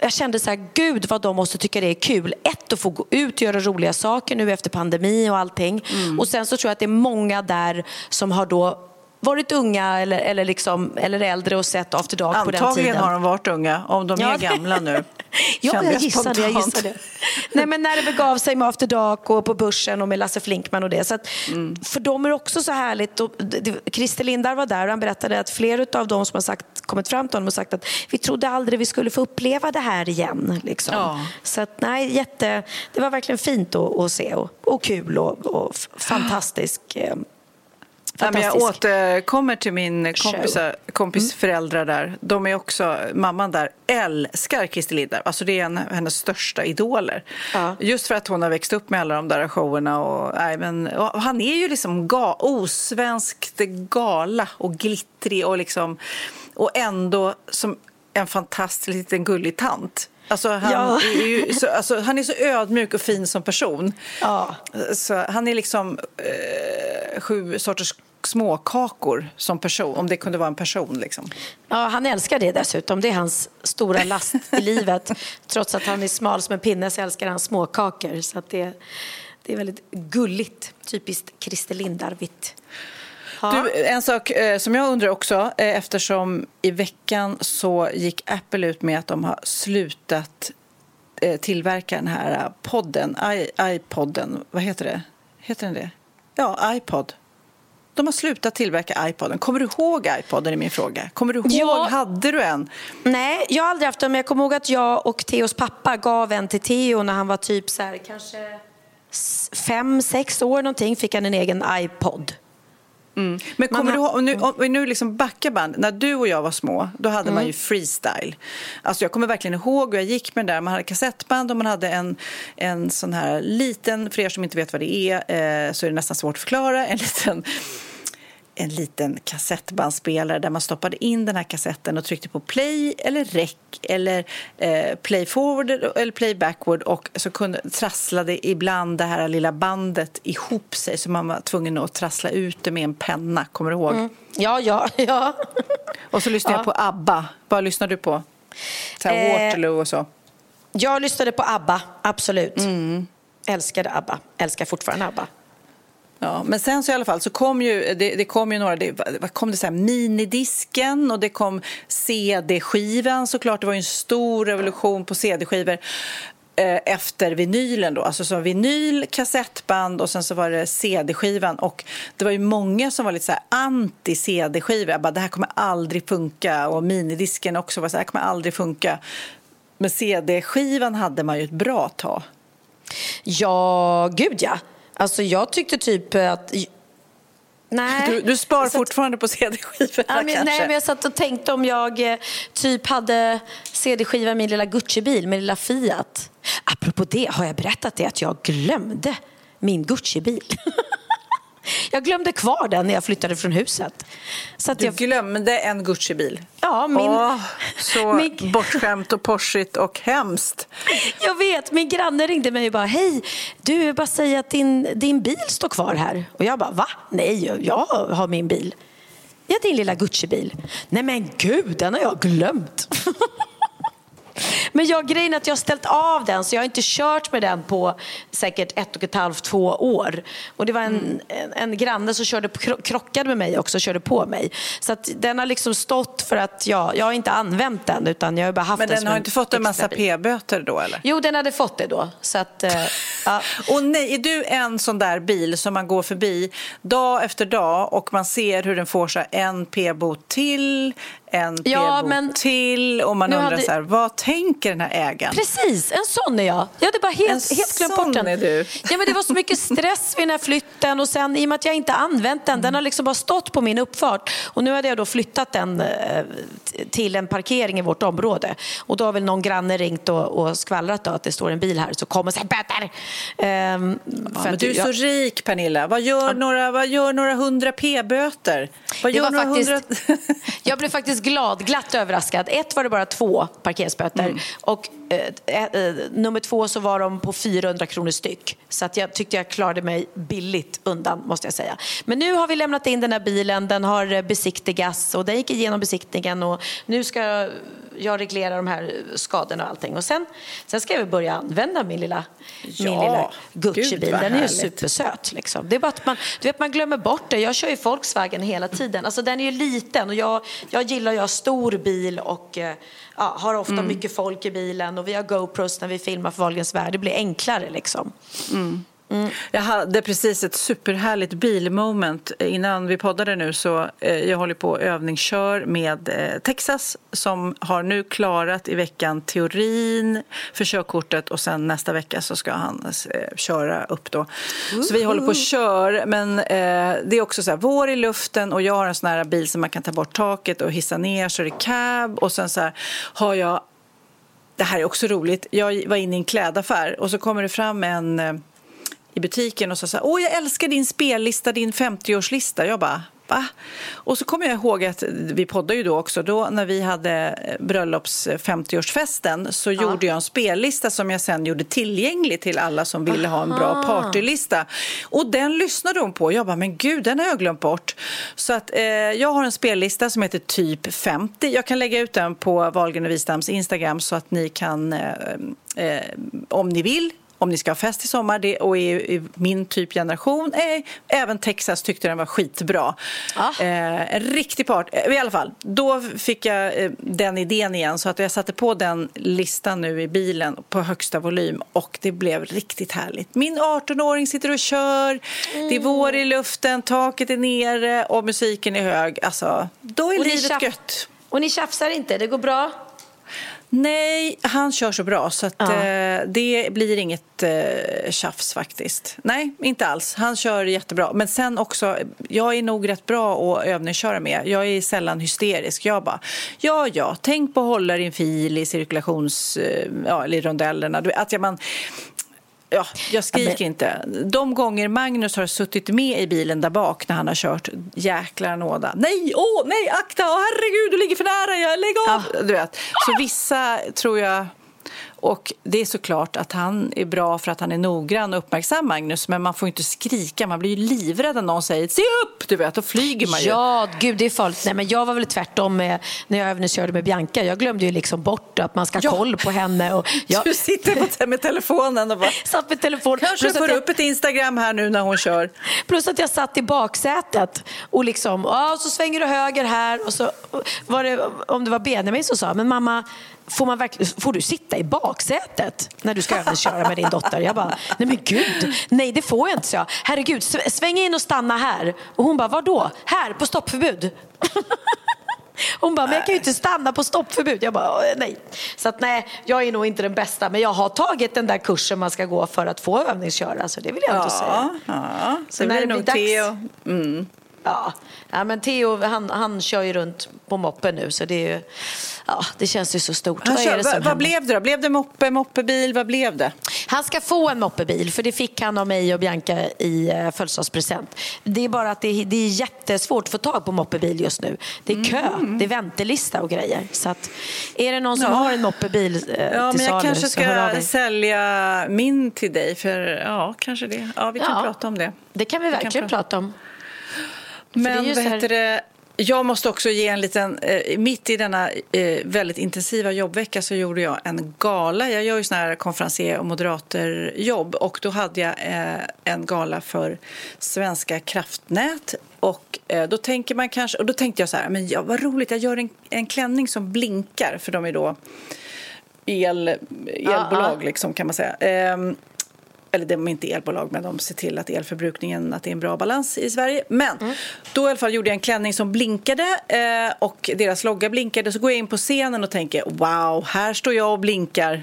jag kände så här, gud vad de måste tycka det är kul. Ett, att få gå ut och göra roliga saker nu efter pandemi och allting. Och sen så tror jag att det är många där som har då varit unga eller, eller, liksom, eller äldre och sett After Dark på den Antagligen tiden. har de varit unga, om de Ja, är det- gamla nu. [laughs] Ja, jag gissade, jag spontant. gissade. Nej, men när det begav sig med After Dark och på Börsen och med Lasse Flinkman och det. Så att, Mm. För dem är det också så härligt. Och, det- det- Christer Lindar var där och han berättade att flera av dem som har sagt, kommit fram till honom och sagt att vi trodde aldrig vi skulle få uppleva det här igen. Liksom. Ja. Så att, nej, jätte, det var verkligen fint att, att se och, och kul och, och fantastisk. Eh, Men jag fantastisk. återkommer till min kompisa, kompis Mm. föräldrar där. De är också, mamman där älskar Christer Lindar. Alltså det är en hennes största idoler. Ja. Just för att hon har växt upp med alla de där showerna. Och, nej, men, och han är ju liksom ga, osvenskt gala och glittrig och, liksom, och ändå som en fantastisk liten gullig tant. Alltså han, Ja. är ju så, alltså han är så ödmjuk och fin som person. Ja. Så han är liksom eh, sju sorters småkakor som person, om det kunde vara en person. Liksom. Ja, han älskar det dessutom. Det är hans stora last i [laughs] livet. Trots att han är smal som en pinne så älskar han småkakor. Så att det, det är väldigt gulligt. Typiskt Christer Lindarvitt. Ja. Du, en sak eh, som jag undrar också, eh, eftersom i veckan så gick Apple ut med att de har slutat eh, tillverka den här podden, I, iPodden, vad heter det? Heter den det? Ja, iPod. De har slutat tillverka iPoden. Kommer du ihåg iPoden är min fråga. Kommer du ihåg, Ja. hade du en? Nej, jag har aldrig haft den. Men jag kommer ihåg att jag och Theos pappa gav en till Theo när han var typ så här, kanske fem, sex år någonting. Fick han en egen iPod. Men Man kommer har- du ihåg, om nu, om vi nu liksom backar band, när du och jag var små, då hade man Mm. ju freestyle. Alltså jag kommer verkligen ihåg hur jag gick med det där, man hade kassettband och man hade en, en sån här liten, för er som inte vet vad det är, eh, så är det nästan svårt att förklara, en liten en liten kassettbandspelare där man stoppade in den här kassetten och tryckte på play eller rec eller eh, play forward eller play backward och så kunde, trasslade ibland det här lilla bandet ihop sig så man var tvungen att trassla ut det med en penna, kommer du ihåg? Mm. Ja, ja, ja. Och så lyssnade ja. jag på ABBA. Vad lyssnar du på? Så här, eh, Waterloo och så. Jag lyssnade på ABBA, absolut. Mm. Älskade ABBA, älskar fortfarande ABBA. Ja, men sen så i alla fall så kom ju, det, det kom ju några, det kom det så här minidisken och det kom CD-skivan såklart. Det var ju en stor revolution på CD-skivor eh, efter vinylen då, alltså så vinyl, kassettband och sen så var det CD-skivan och det var ju många som var lite så här anti CD-skivor. Jag bara, det här kommer aldrig funka och minidisken också var så här, det här kommer aldrig funka. Men CD-skivan hade man ju ett bra tag. Ja, gud ja. Alltså jag tyckte typ att... Nej. Du, du spar satt... fortfarande på CD-skivorna ja, kanske? Nej, men jag satt och tänkte om jag eh, typ hade CD-skiva i min lilla Gucci-bil, min lilla Fiat. Apropå det, har jag berättat det att jag glömde min Gucci-bil? [laughs] Jag glömde kvar den när jag flyttade från huset. Så att du jag... glömde en Gucci-bil? Ja, min... Åh, så [laughs] min... bortskämt och porsigt och hemskt. Jag vet, min granne ringde mig och bara hej, du bara säga att din, din bil står kvar här. Och jag bara va? Nej, jag har min bil. Ja, din lilla Gucci-bil. Nej men gud, den har jag glömt. [laughs] Men jag, grejen är att jag har ställt av den så jag har inte kört med den på säkert ett och ett halvt, två år. Och det var en, mm. en, en granne som körde, krockade med mig också och körde på mig. Så att den har liksom stått för att jag, jag har inte använt den utan jag har bara haft Men den den har inte fått en massa p-böter då eller? Jo, den hade fått det då. Så att, uh, ja. [laughs] Och nej, är du en sån där bil som man går förbi dag efter dag och man ser hur den får så en p-bot till, en ja, men till och man undrar hade... så här, vad tänker den här ägaren? Precis, en sån är jag. Jag hade bara helt, en helt glömt bort den. är du. Ja, men det var så mycket stress vid den här flytten och sen i och med att jag inte använt den, den har liksom bara stått på min uppfart och nu hade jag då flyttat den eh, till en parkering i vårt område och då har väl någon granne ringt och, och skvallrat då att det står en bil här så kommer och böter. Um, ja, men du är jag... så rik Pernilla. Vad gör, ja. några, vad gör några hundra p-böter? Vad gör några faktiskt... hundra... [laughs] jag blev faktiskt glad, glatt överraskad. Ett var det bara två parkeringsböter mm. och eh, eh, nummer två så var de på 400 kronor styck. Så att jag tyckte jag klarade mig billigt undan måste jag säga. Men nu har vi lämnat in den här bilen, den har besiktigats och den gick igenom besiktningen och nu ska jag reglera de här skadorna och allting. Och sen, sen ska jag börja använda min lilla, ja, min lilla Gucci-bil. Den är ju supersöt. Liksom. Det är bara att man, du vet, man glömmer bort det. Jag kör ju Volkswagen hela tiden. Alltså, den är ju liten och jag, jag gillar att ha stor bil och eh, ja, har ofta mm. mycket folk i bilen och vi har GoPros när vi filmar för Wahlgrens värld. Det blir enklare liksom. Mm. Mm. Jag hade precis ett superhärligt bilmoment innan vi poddade nu. så eh, Jag håller på och övningskör med eh, Texas som har nu klarat i veckan teorin för körkortet och sen nästa vecka så ska han eh, köra upp då. Så vi håller på och kör men det är också så här vår i luften och jag har en sån här bil som man kan ta bort taket och hissa ner så är det cab och sen så här har jag det här är också roligt. Jag var inne i en klädaffär och så kommer det fram en i butiken och sa så här, åh jag älskar din spellista, din 50-årslista. Jag bara, va? Och så kommer jag ihåg att vi poddade ju då också, då när vi hade bröllops 50-årsfesten så ja. gjorde jag en spellista som jag sen gjorde tillgänglig till alla som ville Aha. ha en bra partylista. Och den lyssnade hon på. Jag bara, men gud, den har jag glömt bort. Så att eh, jag har en spellista som heter typ 50. Jag kan lägga ut den på Wahlgren och Wistams Instagram så att ni kan eh, eh, om ni vill om ni ska ha fest i sommar det, och i, min typ generation. Eh, även Texas tyckte den var skitbra. Ah. Eh, en riktig part. Eh, I alla fall, då fick jag eh, den idén igen så att jag satte på den listan nu i bilen på högsta volym och det blev riktigt härligt. Min 18-åring sitter och kör, mm. det är vår i luften, taket är nere och musiken är hög. Alltså, då är och livet gött. Och ni tjafsar inte, det går bra? Nej, han kör så bra så att, ja. eh, det blir inget eh, tjafs faktiskt. Nej, inte alls. Han kör jättebra. Men sen också, jag är nog rätt bra att övningsköra med. Jag är sällan hysterisk. Jag bara, ja, ja, tänk på att hålla din fil i cirkulations... Eh, ja, eller i rondellerna. Att jag, man, ja, jag skriker inte. De gånger Magnus har suttit med i bilen där bak när han har kört, jäklar nåda. Nej, åh, nej, akta, åh, herregud, du ligger för nära, jag lägg av. Du vet. Så vissa tror jag och det är såklart att han är bra för att han är noggrann och uppmärksam, Magnus. Men man får inte skrika, man blir ju livrädd när någon säger se upp, du vet, då flyger man ju. Ja, gud det är farligt. Nej, men jag var väl tvärtom med, när jag övningskörde med Bianca. Jag glömde ju liksom bort att man ska ha Ja. koll på henne. Och jag Du sitter på, med telefonen och bara... satt med telefon. Kanske Plus att får jag- upp ett Instagram här nu när hon kör. Plus att jag satt i baksätet och liksom, ja, så svänger du höger här och så var det, om det var Benjamin som sa, men mamma, får, man får du sitta i baksätet när du ska övningsköra med din dotter? Jag bara, nej men gud, nej det får jag inte, så jag. Herregud, sv- sväng in och stanna här. Och hon bara, var då? Här, på stoppförbud. [laughs] Hon bara, men jag kan ju inte stanna på stoppförbud. Jag bara, "Åh, nej. Så att nej, jag är nog inte den bästa. Men jag har tagit den där kursen man ska gå för att få övningsköra. Så det vill jag ändå säga. Ja, ja. Så Så när blir det det nog dags- Theo. Ja. ja, men Theo han, han kör ju runt på moppen nu så det, är ju, ja, det känns ju så stort. Han Vad kör, det vad, vad blev det då? Blev det moppe, moppebil? Vad blev det? Han ska få en moppebil för det fick han av mig och Bianca i uh, födelsedagspresent. Det är bara att det är, det är jättesvårt att få tag på moppebil just nu. Det är kö, Mm. det är väntelista och grejer. Så att, är det någon som Ja. har en moppebil uh, Ja, till men jag salu kanske hör av ska sälja min till dig. För ja, kanske det. Ja, vi kan Ja. prata om det. Det kan vi verkligen prata- prata om. det Men så här- det? Jag måste också ge en liten... Eh, mitt i denna eh, väldigt intensiva jobbvecka så gjorde jag en gala. Jag gör ju såna här konferencier och moderatorjobb. Och då hade jag eh, en gala för Svenska kraftnät. Och eh, då tänker man kanske... Och då tänkte jag så här, men ja, vad roligt, jag gör en, en klänning som blinkar. För de är då el, elbolag, ja. liksom, kan man säga. Eller de är inte elbolag, men de ser till att elförbrukningen, att det är en bra balans i Sverige. Men Mm. då i alla fall gjorde jag en klänning som blinkade eh, och deras logga blinkade. Så går jag in på scenen och tänker wow, här står jag och blinkar.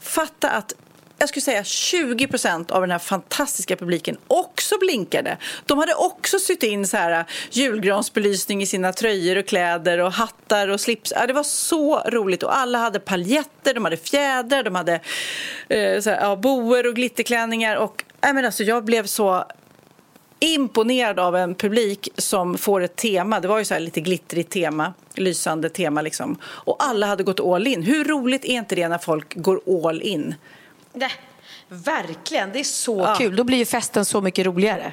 Fatta att jag skulle säga 20 procent av den här fantastiska publiken också blinkade. De hade också sytt in så här äh, julgransbelysning i sina tröjor och kläder och hattar och slips. Ja, det var så roligt och alla hade paljetter, de hade fjädrar, de hade eh, så här, ja, boer och glitterklänningar. Och, nej, men alltså, jag blev så imponerad av en publik som får ett tema. Det var ju så här lite glittrigt tema, lysande tema liksom. Och alla hade gått all in. Hur roligt är inte det när folk går all in? Nej, verkligen, det är så Ja. kul. Då blir ju festen så mycket roligare.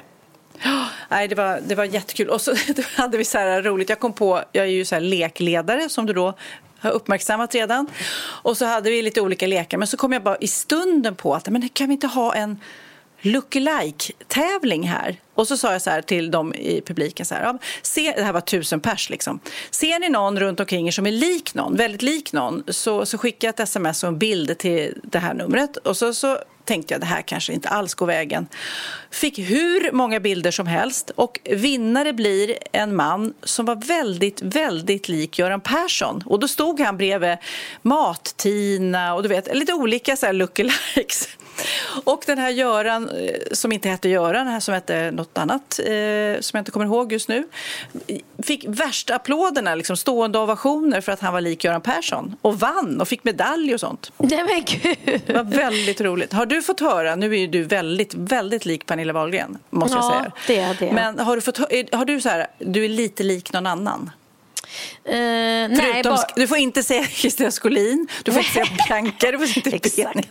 Nej, det var, det var jättekul. Och så [laughs] hade vi så här roligt. Jag kom på, jag är ju så lekledare som du då har uppmärksammat redan. Och så hade vi lite olika lekar. Men så kom jag bara i stunden på att men kan vi inte ha en look-alike-tävling här? Och så sa jag så här till dem i publiken så här, ja, se, det här var tusen pers liksom. Ser ni någon runt omkring er som är lik någon, väldigt lik någon, så, så skicka ett sms och en bild till det här numret. Och så, så tänkte jag det här kanske inte alls går vägen. Fick hur många bilder som helst och vinnare blir en man som var väldigt, väldigt lik Göran Persson. Och då stod han bredvid Mat-Tina och du vet, lite olika så här lookalikes. Och den här Göran, eh, som inte hette Göran, här som hette något annat, eh, som jag inte kommer ihåg just nu, fick värsta applåderna, liksom stående ovationer för att han var lik Göran Persson. Och vann och fick medalj och sånt. Nej men gud. Det var väldigt roligt. Har du fått höra, nu är ju du väldigt, väldigt lik Pernilla Wahlgren, måste Ja, jag säga. det är det. Men har du fått har du så här, du är lite lik någon annan? Eh, nej, bara... Du får inte säga Kristina Skolin, du får inte säga [laughs] Bianca, du får inte. Benjamin.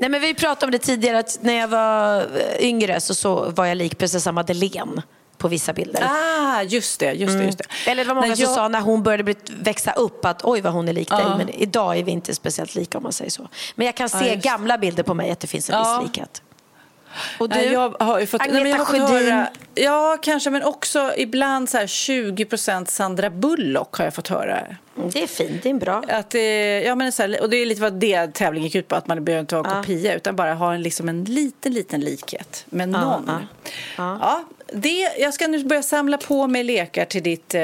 Nej, men vi pratade om det tidigare att när jag var eh, yngre så, så var jag lik prinsessan Madeleine på vissa bilder. Ah, just det, just det, just det. Eller det var många När som jag- sa när hon började bli, växa upp att oj vad hon är lik dig. Ja. Men idag är vi inte speciellt lika om man säger så. Men jag kan se just- gamla bilder på mig att det finns en Ja. viss likhet. Och du? Jag har ju fått, nej, men jag har fått Agneta Sjödin. höra, Ja, kanske, men också ibland så här 20% Sandra Bullock har jag fått höra. Mm, Det är fint, det är bra. Att det, ja, men så här, och det är lite vad det tävlingen gick ut på, att man behöver inte vara en kopia utan bara ha en, liksom en liten, liten likhet med någon. ja, Ja. Det, jag ska nu börja samla på mig lekar till ditt, eh,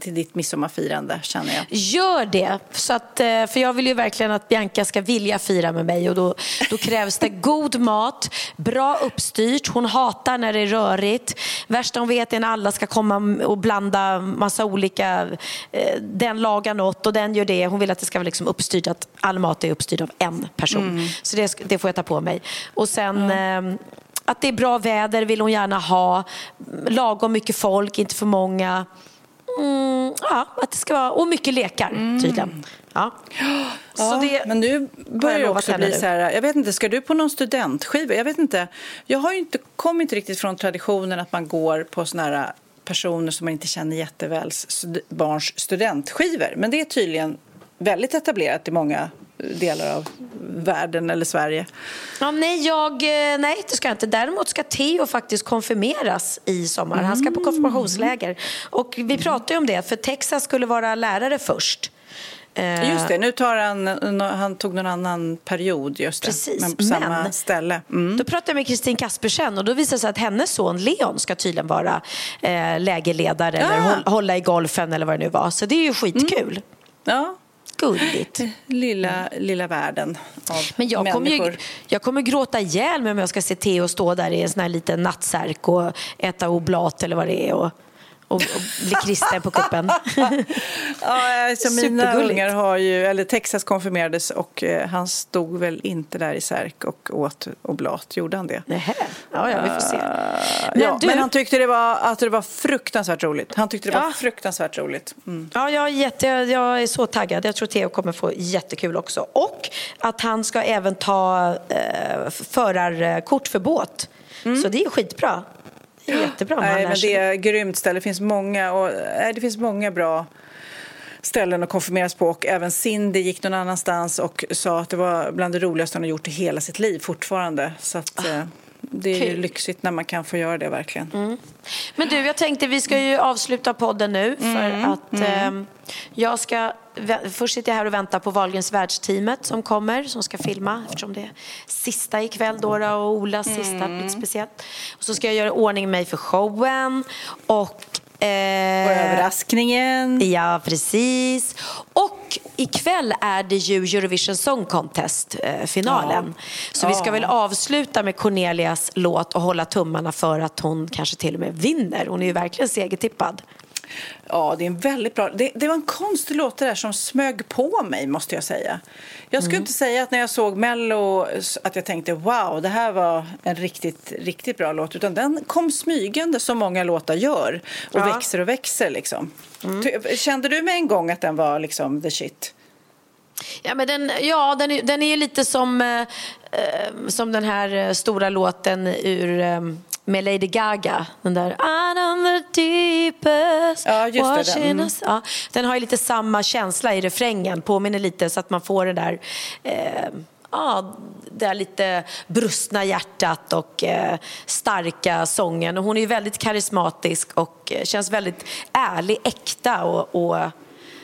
till ditt midsommarfirande, känner jag. Gör det, så att, eh, för jag vill ju verkligen att Bianca ska vilja fira med mig och då, då krävs det [laughs] god mat, bra uppstyrt, hon hatar när det är rörigt. Värsta hon vet är när alla ska komma och blanda massa olika, eh, den lagar något och den gör det. Hon vill att det ska vara liksom uppstyrt, att all mat är uppstyrd av en person. Så det, det får jag ta på mig. Och sen eh, att det är bra väder vill hon gärna ha, lagom mycket folk, inte för många. Mm, ja, att det ska vara, och mycket lekar tydligen. Ja. Så Ja, det men nu börjar jag det också bli så här, jag vet inte, ska du på någon studentskiva? Jag vet inte. Jag har ju inte, kommer inte riktigt från traditionen att man går på såna här personer som man inte känner jätteväl, barns studentskivor. Men det är tydligen väldigt etablerat i många delar av världen eller Sverige. Ja, nej, jag, eh, nej, det ska jag inte. Däremot ska Theo faktiskt konfirmeras i sommar. Han ska på konfirmationsläger. Och vi pratade ju om det, för Texas skulle vara lärare först. Eh, Just det, nu tar han, han tog någon annan period just det, Precis, men på samma men- ställe. Mm. Då pratade jag med Kristin Kaspersen och då visade det sig att hennes son Leon ska tydligen vara eh, lägerledare eller Ah. håll, hålla i golfen eller vad det nu var. Så det är ju skitkul. Ja, Gulligt. lilla, lilla världen av Men jag kommer, människor. ju, jag kommer gråta ihjäl mig om jag ska se Theo stå där i en sån här liten nattsärk och äta oblat eller vad det är och, och, och bli kristen på kuppen. [laughs] Ja, alltså mina ungar har ju, eller Texas konfirmerades och eh, han stod väl inte där i särk och åt oblat, gjorde han det? Nähä. Ja, ja, vi får se. Men, ja, du- men han tyckte det var, att det var fruktansvärt roligt. Han tyckte det var Ja. fruktansvärt roligt. Mm. Ja, jag är, jätte, jag är så taggad. Jag tror Theo kommer få jättekul också. Och att han ska även ta eh, förarkort för båt. Så det är skitbra. Är jättebra Nej, men det är ett grymt ställe. Det finns många, och, nej, det finns många bra ställen att konfirmeras på. Och även Cindy gick någon annanstans och sa att det var bland det roligaste hon har gjort i hela sitt liv fortfarande. Så att, eh, det är ju kul. Mm. lyxigt när man kan få göra det verkligen. Men du, jag tänkte vi ska ju avsluta podden nu för att ehm, jag ska Först sitter jag här och väntar på Wahlgrens världsteamet som kommer, som ska filma eftersom det är sista ikväll då och Olas sista, lite speciellt. Och så ska jag göra ordning mig för showen och eh, Och överraskningen. Ja, precis. Och ikväll är det ju Eurovision Song Contest-finalen. Så vi ska Ja. väl avsluta med Cornelias låt och hålla tummarna för att hon kanske till och med vinner. Hon är ju verkligen segertippad. Ja, det är en väldigt bra... Det, det var en konstig låt där som smög på mig, måste jag säga. Jag skulle inte säga att när jag såg Mello att jag tänkte wow, det här var en riktigt, riktigt bra låt. Utan den kom smygande som många låtar gör och Ja. växer och växer liksom. Ty- Kände du med en gång att den var liksom the shit? Ja, men den, ja, den, är, den är lite som, eh, eh, som den här eh, stora låten ur, eh, med Lady Gaga. Den där Out on the deepest Ja, just det, den. Mm. Ja, den har ju lite samma känsla i refrängen, påminner lite så att man får det där eh, Ja, det där lite brustna hjärtat och eh, starka sången. Och hon är ju väldigt karismatisk och eh, känns väldigt ärlig, äkta och, och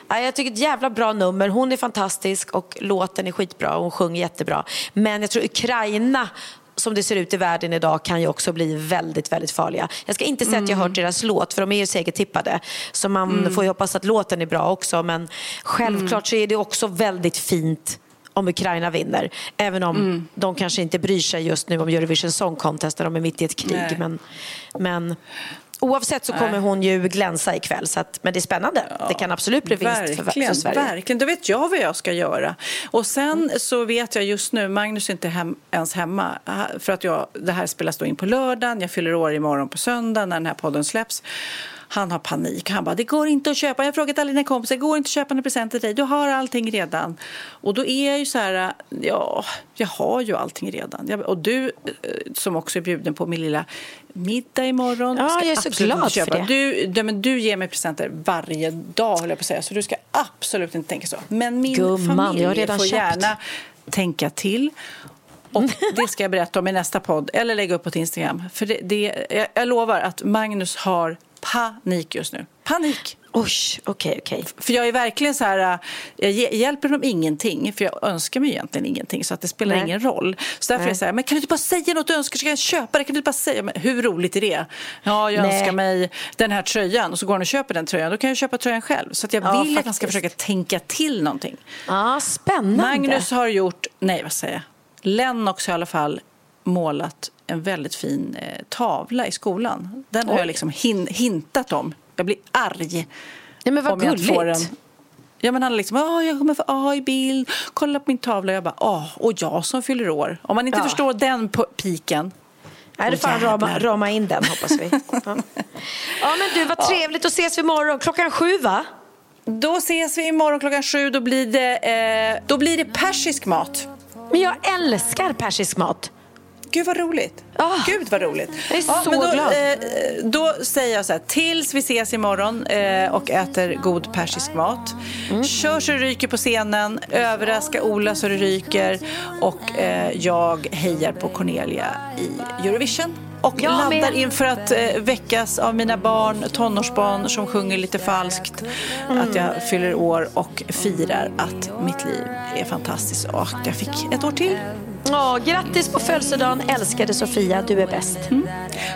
Ja, jag tycker ett jävla bra nummer. Hon är fantastisk och låten är skitbra och hon sjunger jättebra. Men jag tror Ukraina som det ser ut i världen idag kan ju också bli väldigt, väldigt farliga. Jag ska inte säga att jag hört deras låt för de är ju segertippade. Så man får ju hoppas att låten är bra också. Men självklart så är det också väldigt fint om Ukraina vinner. Även om de kanske inte bryr sig just nu om Eurovision Song Contest när de är mitt i ett krig. Nej. Men, men oavsett så kommer hon ju glänsa ikväll. Så att, men det är spännande. det kan absolut bli vinst Verkligen, för Sverige. verkligen. Då vet jag vad jag ska göra. Och sen så vet jag just nu, Magnus är inte hem, ens hemma för att jag, det här spelas då in på lördagen. Jag fyller år imorgon på söndag när den här podden släpps. Han har panik. Han bara, det går inte att köpa. Jag har frågat alla dina kompisar, det går inte att köpa en present till dig. Du har allting redan. Och då är jag ju så här, ja, jag har ju allting redan. Och du eh, som också är bjuden på min lilla middag imorgon. Ja, jag är så glad för det. Du, du, men du ger mig presenter varje dag, höll jag på att säga. Så du ska absolut inte tänka så. Men min Gumman, familj jag har redan får köpt. gärna tänka till. Och det ska jag berätta om i nästa podd, eller lägga upp på Instagram. För det, det, jag, jag lovar att Magnus har panik just nu. Panik! Oj, okej, okej. För jag är verkligen så här, äh, jag hjälper dem ingenting, för jag önskar mig egentligen ingenting, så att det spelar Nej. ingen roll. Så därför är jag så här, men kan du inte bara säga något du önskar så kan jag köpa det? Kan du inte bara säga, men hur roligt är det? Ja, jag Nej. önskar mig den här tröjan och så går han och köper den tröjan, då kan jag köpa tröjan själv. Så att jag Ja, vill att han ska faktiskt. försöka tänka till någonting. Ja, spännande. Magnus har gjort, nej vad säger jag, Lennox har i alla fall målat en väldigt fin eh, tavla i skolan. Den har jag liksom hin- hintat om. Jag blir arg Nej, men vad om jag inte får gulligt. den. Ja, men han är liksom, "Åh, jag kommer få A i bild, kolla på min tavla. Jag bara, åh, och jag som fyller år. Om man inte Ja. förstår den piken. Nej, det får rama, rama in den hoppas vi. Ja, [laughs] ja men du, vad trevligt. Då ses vi imorgon. Klockan sju va? Då ses vi imorgon klockan sju. Då blir det, eh, då blir det persisk mat. Men jag älskar persisk mat. Gud vad roligt. Ah, Gud vad roligt. jag är så men då, glad. Eh, då säger jag så här, tills vi ses imorgon eh, och äter god persisk mat. Mm. Kör så det ryker på scenen, överraska Ola så det ryker och eh, jag hejar på Cornelia i Eurovision. Och Jag laddar med. inför att eh, väckas av mina barn, tonårsbarn som sjunger lite falskt. Att jag fyller år och firar att mitt liv är fantastiskt och att jag fick ett år till. Ja, grattis på födelsedagen, älskade Sofia. Du är bäst.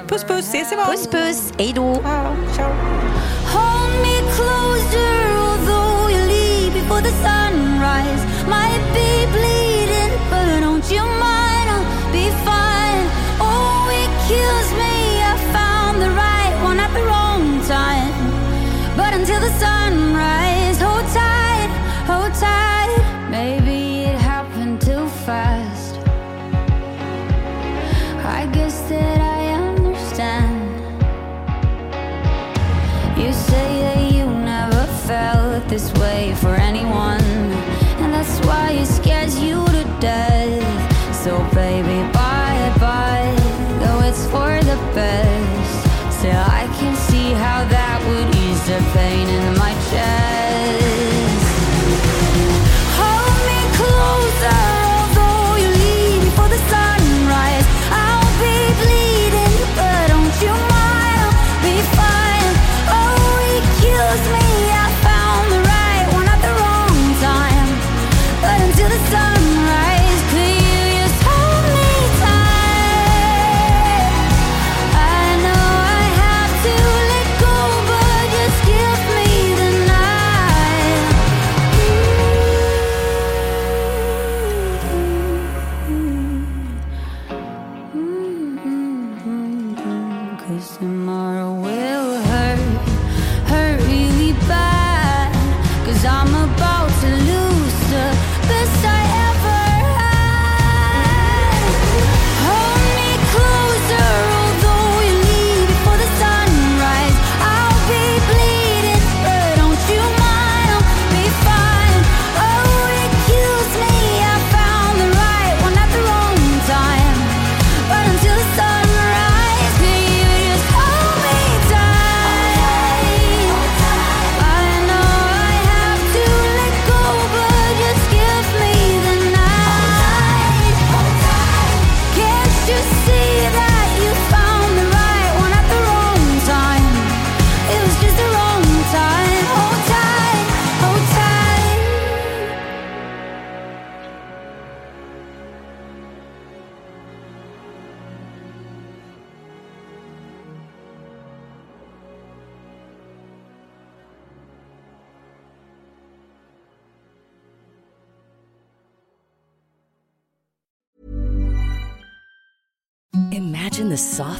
Puss puss, ses imorgon! Puss puss, hej då. Ciao. Hold me closer, although you leave before the sunrise. Might be bleeding, but don't you mind? I'll be fine. Oh, it kills me. I found the right one at the wrong time. But until the sunrise, Imagine the